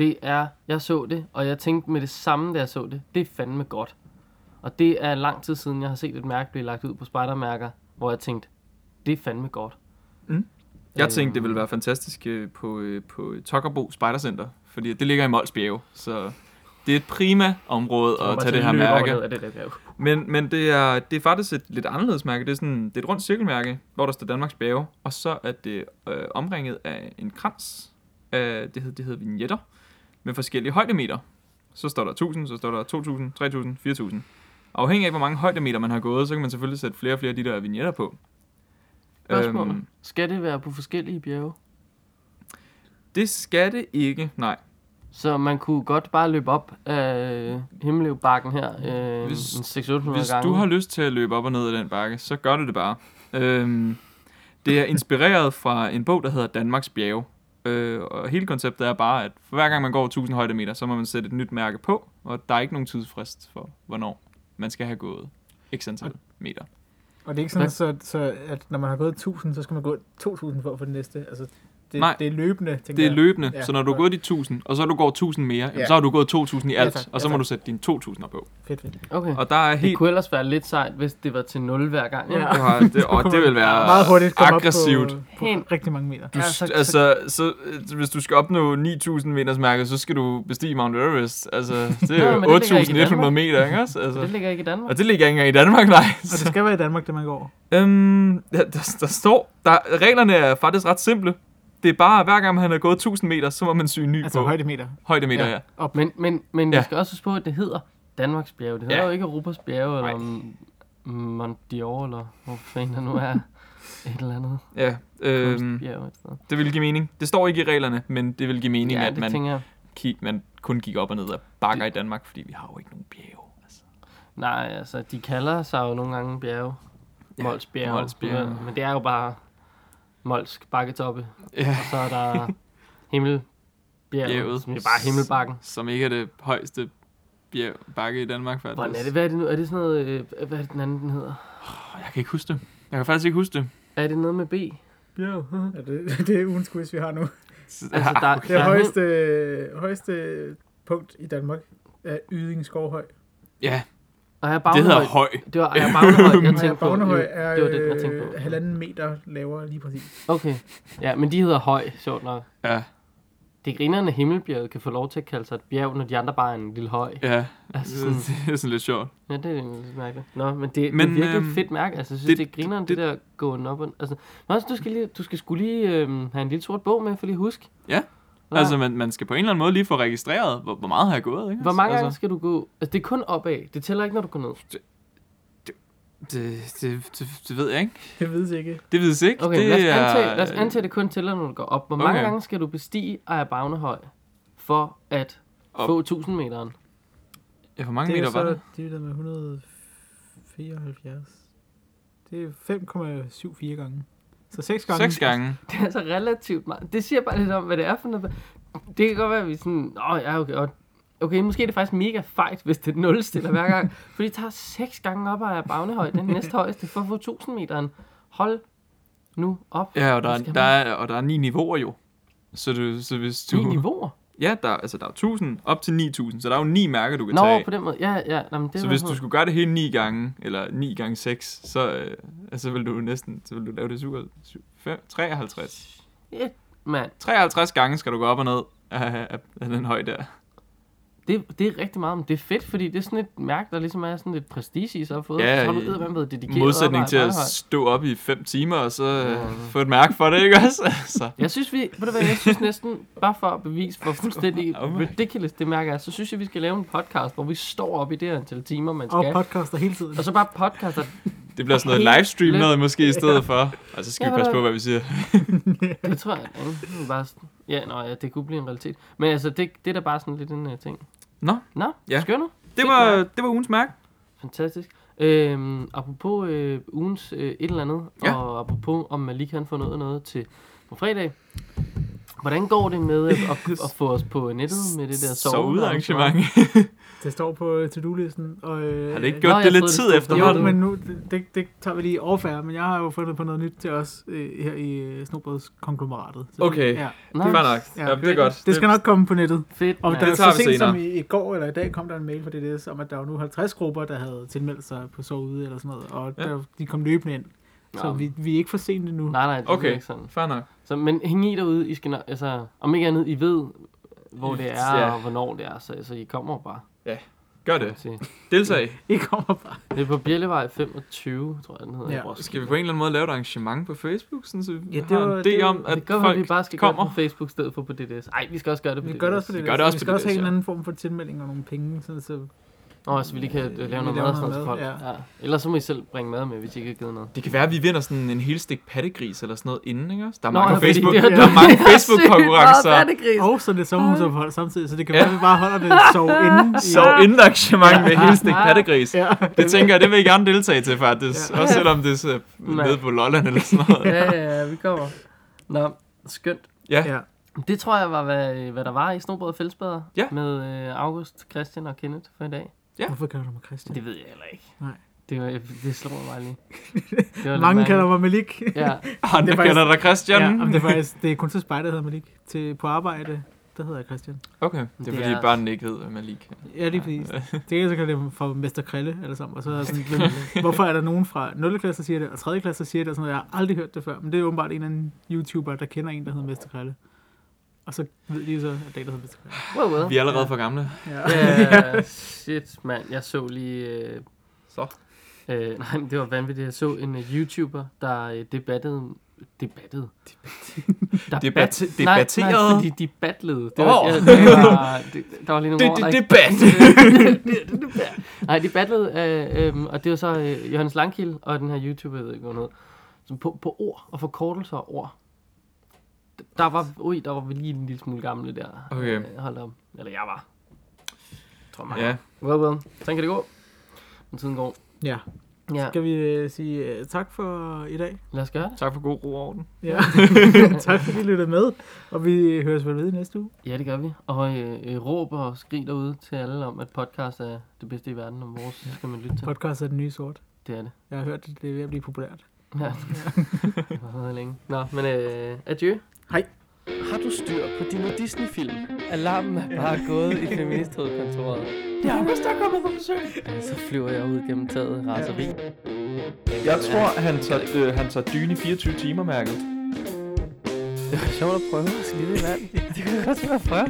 Det er, jeg så det, og jeg tænkte med det samme, da jeg så det, det er fandme godt. Og det er lang tid siden, jeg har set et mærke blive lagt ud på spejdermærker, hvor jeg tænkte, det er fandme godt. Jeg Øh, tænkte, det ville være fantastisk øh, på, øh, på Tokkerbo Spejdercenter, fordi det ligger i Mols Bjerge, så det er et prima område at tage det her mærke. ned det der. Men, men det, er, det er faktisk et lidt anderledes mærke. Det er, sådan, det er et rundt cirkelmærke, hvor der står Danmarks bjerge, og så er det øh, omringet af en krans. Af, det, hedder, det hedder vignetter med forskellige højdemeter. Så står der 1000, så står der 2000, 3000, 4000. Afhængig af, hvor mange højdemeter man har gået, så kan man selvfølgelig sætte flere og flere af de der vignetter på. Spørgsmål. Øhm, Skal det være på forskellige bjerge? det skal det ikke, nej. Så man kunne godt bare løbe op af Himmeløvbakken her øh, Hvis- en 600 Hvis gange. du har lyst til at løbe op og ned ad den bakke, så gør du det bare. Øhm, det er inspireret fra en bog, der hedder Danmarks bjerge. Øh, og hele konceptet er bare, at for hver gang man går 1000 højdemeter, så må man sætte et nyt mærke på, og der er ikke nogen tidsfrist for, hvornår man skal have gået x antal meter. Og det er ikke sådan, så, så, at når man har gået 1000, så skal man gå 2000 for at få det næste. Altså, det, Nej. det er løbende, tænker Det er jeg. løbende, Ja, så når du har gået de 1000, og så du går 1000 mere, jamen, Ja. så har du gået 2000 i Ja, alt, tak. og så Ja, må du sætte dine 2000 på. Fedt, fedt. Okay. Og der er Det helt... kunne ellers være lidt sejt, hvis det var til 0 hver gang. Ja. Ja. Du har, det, og det vil være Meget hurtigt komme aggressivt. op på, på rigtig mange meter. Du, Ja, ja, så- altså, så, øh, hvis du skal opnå 9000 meters mærke, så skal du bestige Mount Everest. Altså, det Ja, er jo det ligger ikke i 8100 Danmark. meter, ikke også? Så det Altså, ligger ikke i Danmark. og det ligger ikke engang i Danmark, nej. Og det skal være i Danmark, det man går. Øhm, ja, der, der står, der, reglerne er faktisk ret simple. Det er bare, hver gang han har gået 1000 meter, så må man syge ny Altså på. højdemeter. Højdemeter, ja. Ja. Op. Men, men, men Ja. vi skal også huske på, at det hedder Danmarks bjerge. Det hedder Ja. jo ikke Europas bjerge, eller Nej. Mont Dior, eller hvor fanden der nu er et eller andet ja sted. det vil give mening. Det står ikke i reglerne, men det vil give mening, Ja, at det man, kig, man kun gik op og ned af bakker i Danmark, fordi vi har jo ikke nogen bjerge. Altså. Nej, altså, de kalder sig jo nogle gange bjerge. Ja, Mols bjerge. Mols Bjerge. Men, men det er jo bare Mols bakketoppe. Ja. Og så er der Himmelbjerget, Bjerget. som er bare Himmelbakken. Som ikke er det højeste bjerg, bakke i Danmark, faktisk. Hvordan er det? Hvad er det nu? Er det sådan noget... Øh, hvad er det den anden, den hedder? Jeg kan ikke huske det. Jeg kan faktisk ikke huske det. Er det noget med B? Bjerg. Ja, det, det er ugens quiz, vi har nu. Altså, der, Det der er højeste, højeste punkt i Danmark er Yding Skovhøj. Ja, Og jeg det hedder Bagnehøj. høj. Det var Ejer Bagnehøj, jeg tænkte på. Bagnehøj Øh, er det var det, jeg tænkte på. øh, halvanden meter lavere lige præcis. Okay. Ja, men de hedder høj, sjovt nok. Ja, Det grinerne Himmelbjerget kan få lov til at kalde sig et bjerg, når de andre bare er en lille høj. ja. Altså Det, sådan, det er sådan lidt sjovt. ja, det er lidt mærkeligt. Nå, men det, Men, det er virkelig øhm, fedt mærke. Altså, jeg synes, det- det, det griner det, det- der gående op. Og, altså, nå, altså, du skal, lige, du skal skulle lige øhm, have en lille sort bog med, for lige at huske. Ja. Nå, Altså, man, man skal på en eller anden måde lige få registreret, hvor, hvor meget har jeg gået, ikke? hvor mange altså, gange skal du gå? Altså, det er kun opad. Det tæller ikke, når du går ned. Det, det, det, det ved jeg ikke. Det ved jeg ikke. Det ved jeg ikke. Okay, det lad, os er- antage, lad os antage, at det kun tæller, når du går op. Hvor mange Okay. gange skal du bestige Ejer Bagnehøj for at Op. få 1000 meteren? Ja, hvor mange Det er meter var så det? divideret med 174. Det er 5,74 gange. Så 6 gange. Seks gange. Det er altså relativt meget. Det siger bare lidt om, hvad det er for noget. Det kan godt være, at vi sådan, åh ja, okay, og Okay, måske er det faktisk mega fejt, hvis det er 0 stiller hver gang. For det tager 6 gange op af Bagnehøj, den næste højeste, for at få 1000 meteren. Hold nu op. Ja, og der, er, der er, og der er ni niveauer jo. Så, du, så hvis du... Ni niveauer. Ja, der, altså, der er 1000 op til 9000, så der er jo ni mærker, du kan Nå, tage. på den måde. Ja, ja. Nå, men det så hvis du skulle gøre det hele 9 gange, eller 9 gange 6, så, øh, altså, vil du næsten så vil du lave det 7, 7, 5, 53. Shit, mand. 53 gange skal du gå op og ned af, af, af den høj der. Det, det er rigtig meget, men det er fedt, fordi det er sådan et mærke, der ligesom er sådan lidt prestige i, så har fået. Ja, så har du eddermame været dedikeret modsætning til at stå op i 5 timer, og så øh, Ja. få et mærke for det, ikke også? Altså. Jeg synes, vi, ved du hvad, jeg synes næsten, bare for at bevise, hvor fuldstændig Oh ridiculous det mærke er, så synes jeg, vi skal lave en podcast, hvor vi står op i det antal timer, man Og skal. podcaster hele tiden. Og så bare podcaster. Det bliver sådan noget livestream noget måske i stedet for. Og så skal Ja, vi passe på, hvad vi siger. Det tror jeg, er bare, sådan- ja, nå, ja, det kunne blive en realitet. Men altså, det, det er da bare sådan lidt en uh, ting. Nå, Nå, Ja. skønner. det var, mærke. det var ugens mærke. Fantastisk. Øhm, apropos øh, ugens øh, et eller andet, Ja. og apropos om Malik han får noget noget til på fredag, Hvordan går det med at, at, at få os på nettet med det der Så sove ud arrangement. Det står på to-do-listen. Og, øh, Har det ikke Nå, gjort jeg det lidt det tid efterhånden? Jo, men nu, det, det tager vi lige overfærd, men jeg har jo fundet på noget nyt til os øh, her i Snobrødskonglomeratet. Okay. Det, ja, Nå, Fair nok. Ja. Ja, det er godt. det skal nok komme på nettet. fedt. Og der, Det tager så vi sent som i, i går eller i dag kom der en mail fra DDS om, at der var nu 50 grupper, der havde tilmeldt sig på ude eller sådan noget. Og Ja. der, de kom løbende ind. Så vi, vi er ikke for sent endnu. Nej, nej, det er Okay. ikke sådan. Fair nok. Så, men hæng i derude, I skal altså, om ikke andet, I ved, hvor det er, Ja. og hvornår det er, så altså, I kommer bare. Gør kan man det. Deltag. I kommer bare. Det er på Bjellevej 25, tror jeg, den hedder. Ja. i Roskilde. Skal vi på en eller anden måde lave et arrangement på Facebook, sådan, så vi Ja, det har var- en det idé var- om, at det gør, folk at vi bare skal kommer? gøre det på Facebook stedet for på DDS. Ej, vi skal også gøre det på Vi DDS. gør det også på Vi det. gør det også vi på skal også DDS, have en ja. anden form for tilmelding og nogle penge, sådan, så Nå, så vi lige kan øh, lave noget mad noget mad, ja. Ja. Ellers så må I selv bringe mad med, hvis I ikke har givet noget. Det kan være, at vi vinder sådan en hel stik pattegris eller sådan noget inden, ikke også? Der er Nå, mange, ja, fordi Facebook, det er- der er mange Facebook-konkurrencer. Og så er det sommerhusophold samtidig, så det kan Ja. være, at vi bare holder det sov inden. i- Så inden arrangement med hele stik Ja. pattegris. Ja. Det tænker jeg, det vil jeg gerne deltage til faktisk. Ja. Også selvom det er nede på Lolland eller sådan noget. Ja, ja, ja, vi kommer. Nå, skønt. Ja, ja. Det tror jeg var, hvad, hvad der var i Snobrød og Fællesbader. Ja. Med øh, August, Christian og Kenneth for i dag. Ja. Hvorfor kalder du mig Christian? Det ved jeg heller ikke. Nej. Det, var, det slår mig bare lige. Det var lidt Mange kalder mig Malik. Ja, han Det er der kalder dig Christian. Ja, det er faktisk det er kun til spejder, der hedder Malik. Til, på arbejde, der hedder jeg Christian. Okay, det er Det fordi er- børnene ikke ved Malik. Ja, lige præcis. Det er så kalder det for Mester Krille, eller sammen. Og så er sådan, hvem- hvorfor er der nogen fra 0. klasse, der siger det, og 3. klasse, der siger det, og sådan noget. Jeg har aldrig hørt det før, men det er åbenbart en eller anden YouTuber, der kender en, der hedder Mester Krille. Og så ved de så, at det er der hedder Krille. well, well. Vi er allerede for gamle. Ja. Ja, shit, mand. Jeg så lige... Øh, Så. øh, nej, men det var vanvittigt. Jeg så en uh, YouTuber, der øh, debattede... Debattede? Der Debat- bat- debatterede? Nej, nej, fordi de battlede. Det var, Åh. ja, det var, det, der var lige nogle Det, ord, det, debat. Nej, de battlede, øh, øh, og det var så øh, Johannes Langkild og den her YouTuber, jeg ved ikke, hvad hed, som på, på ord og forkortelser af ord. Der var, ui, der var vi lige en lille smule gamle der. Okay. Øh, hold op. Eller jeg var. Tror mig. Ja, Well, well. Sådan kan det gå. Men tiden går. ja. Ja, Skal vi øh, sige øh, tak for i dag? lad os gøre det. tak for god ro og orden. Ja. tak fordi I lyttede med, og vi høres vel ved i næste uge. Ja, det gør vi. Og øh, øh, råb og skrig derude til alle om, at podcast er det bedste i verden, og vores skal man lytte til. Podcast er den nye sort. Det er det. Jeg har hørt, at det er ved at blive populært. Ja. det har været længe. Nå, men øh, adieu. Hej. Har du styr på dine Disney-film? Alarmen er bare gået i feministhovedkontoret. Det er August, der er kommet på besøg. Så flyver jeg ud gennem taget raseri. Jeg tror, han tager, øh, han tager dyne i 24 timer, mærket. Det var sjovt at prøve at skide i vand. Det kunne godt være at prøve.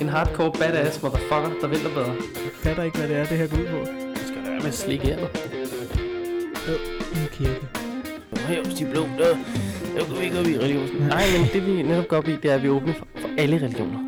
En hardcore badass motherfucker, der vælter bedre. Jeg fatter ikke, hvad det er, det her går ud på. Du skal være med at slikke ærmet. En kirke. Hævs de blå, der nu går ikke op i religion. Nej, men det vi netop går op i, det er, at vi åbner åbne for, for alle religioner.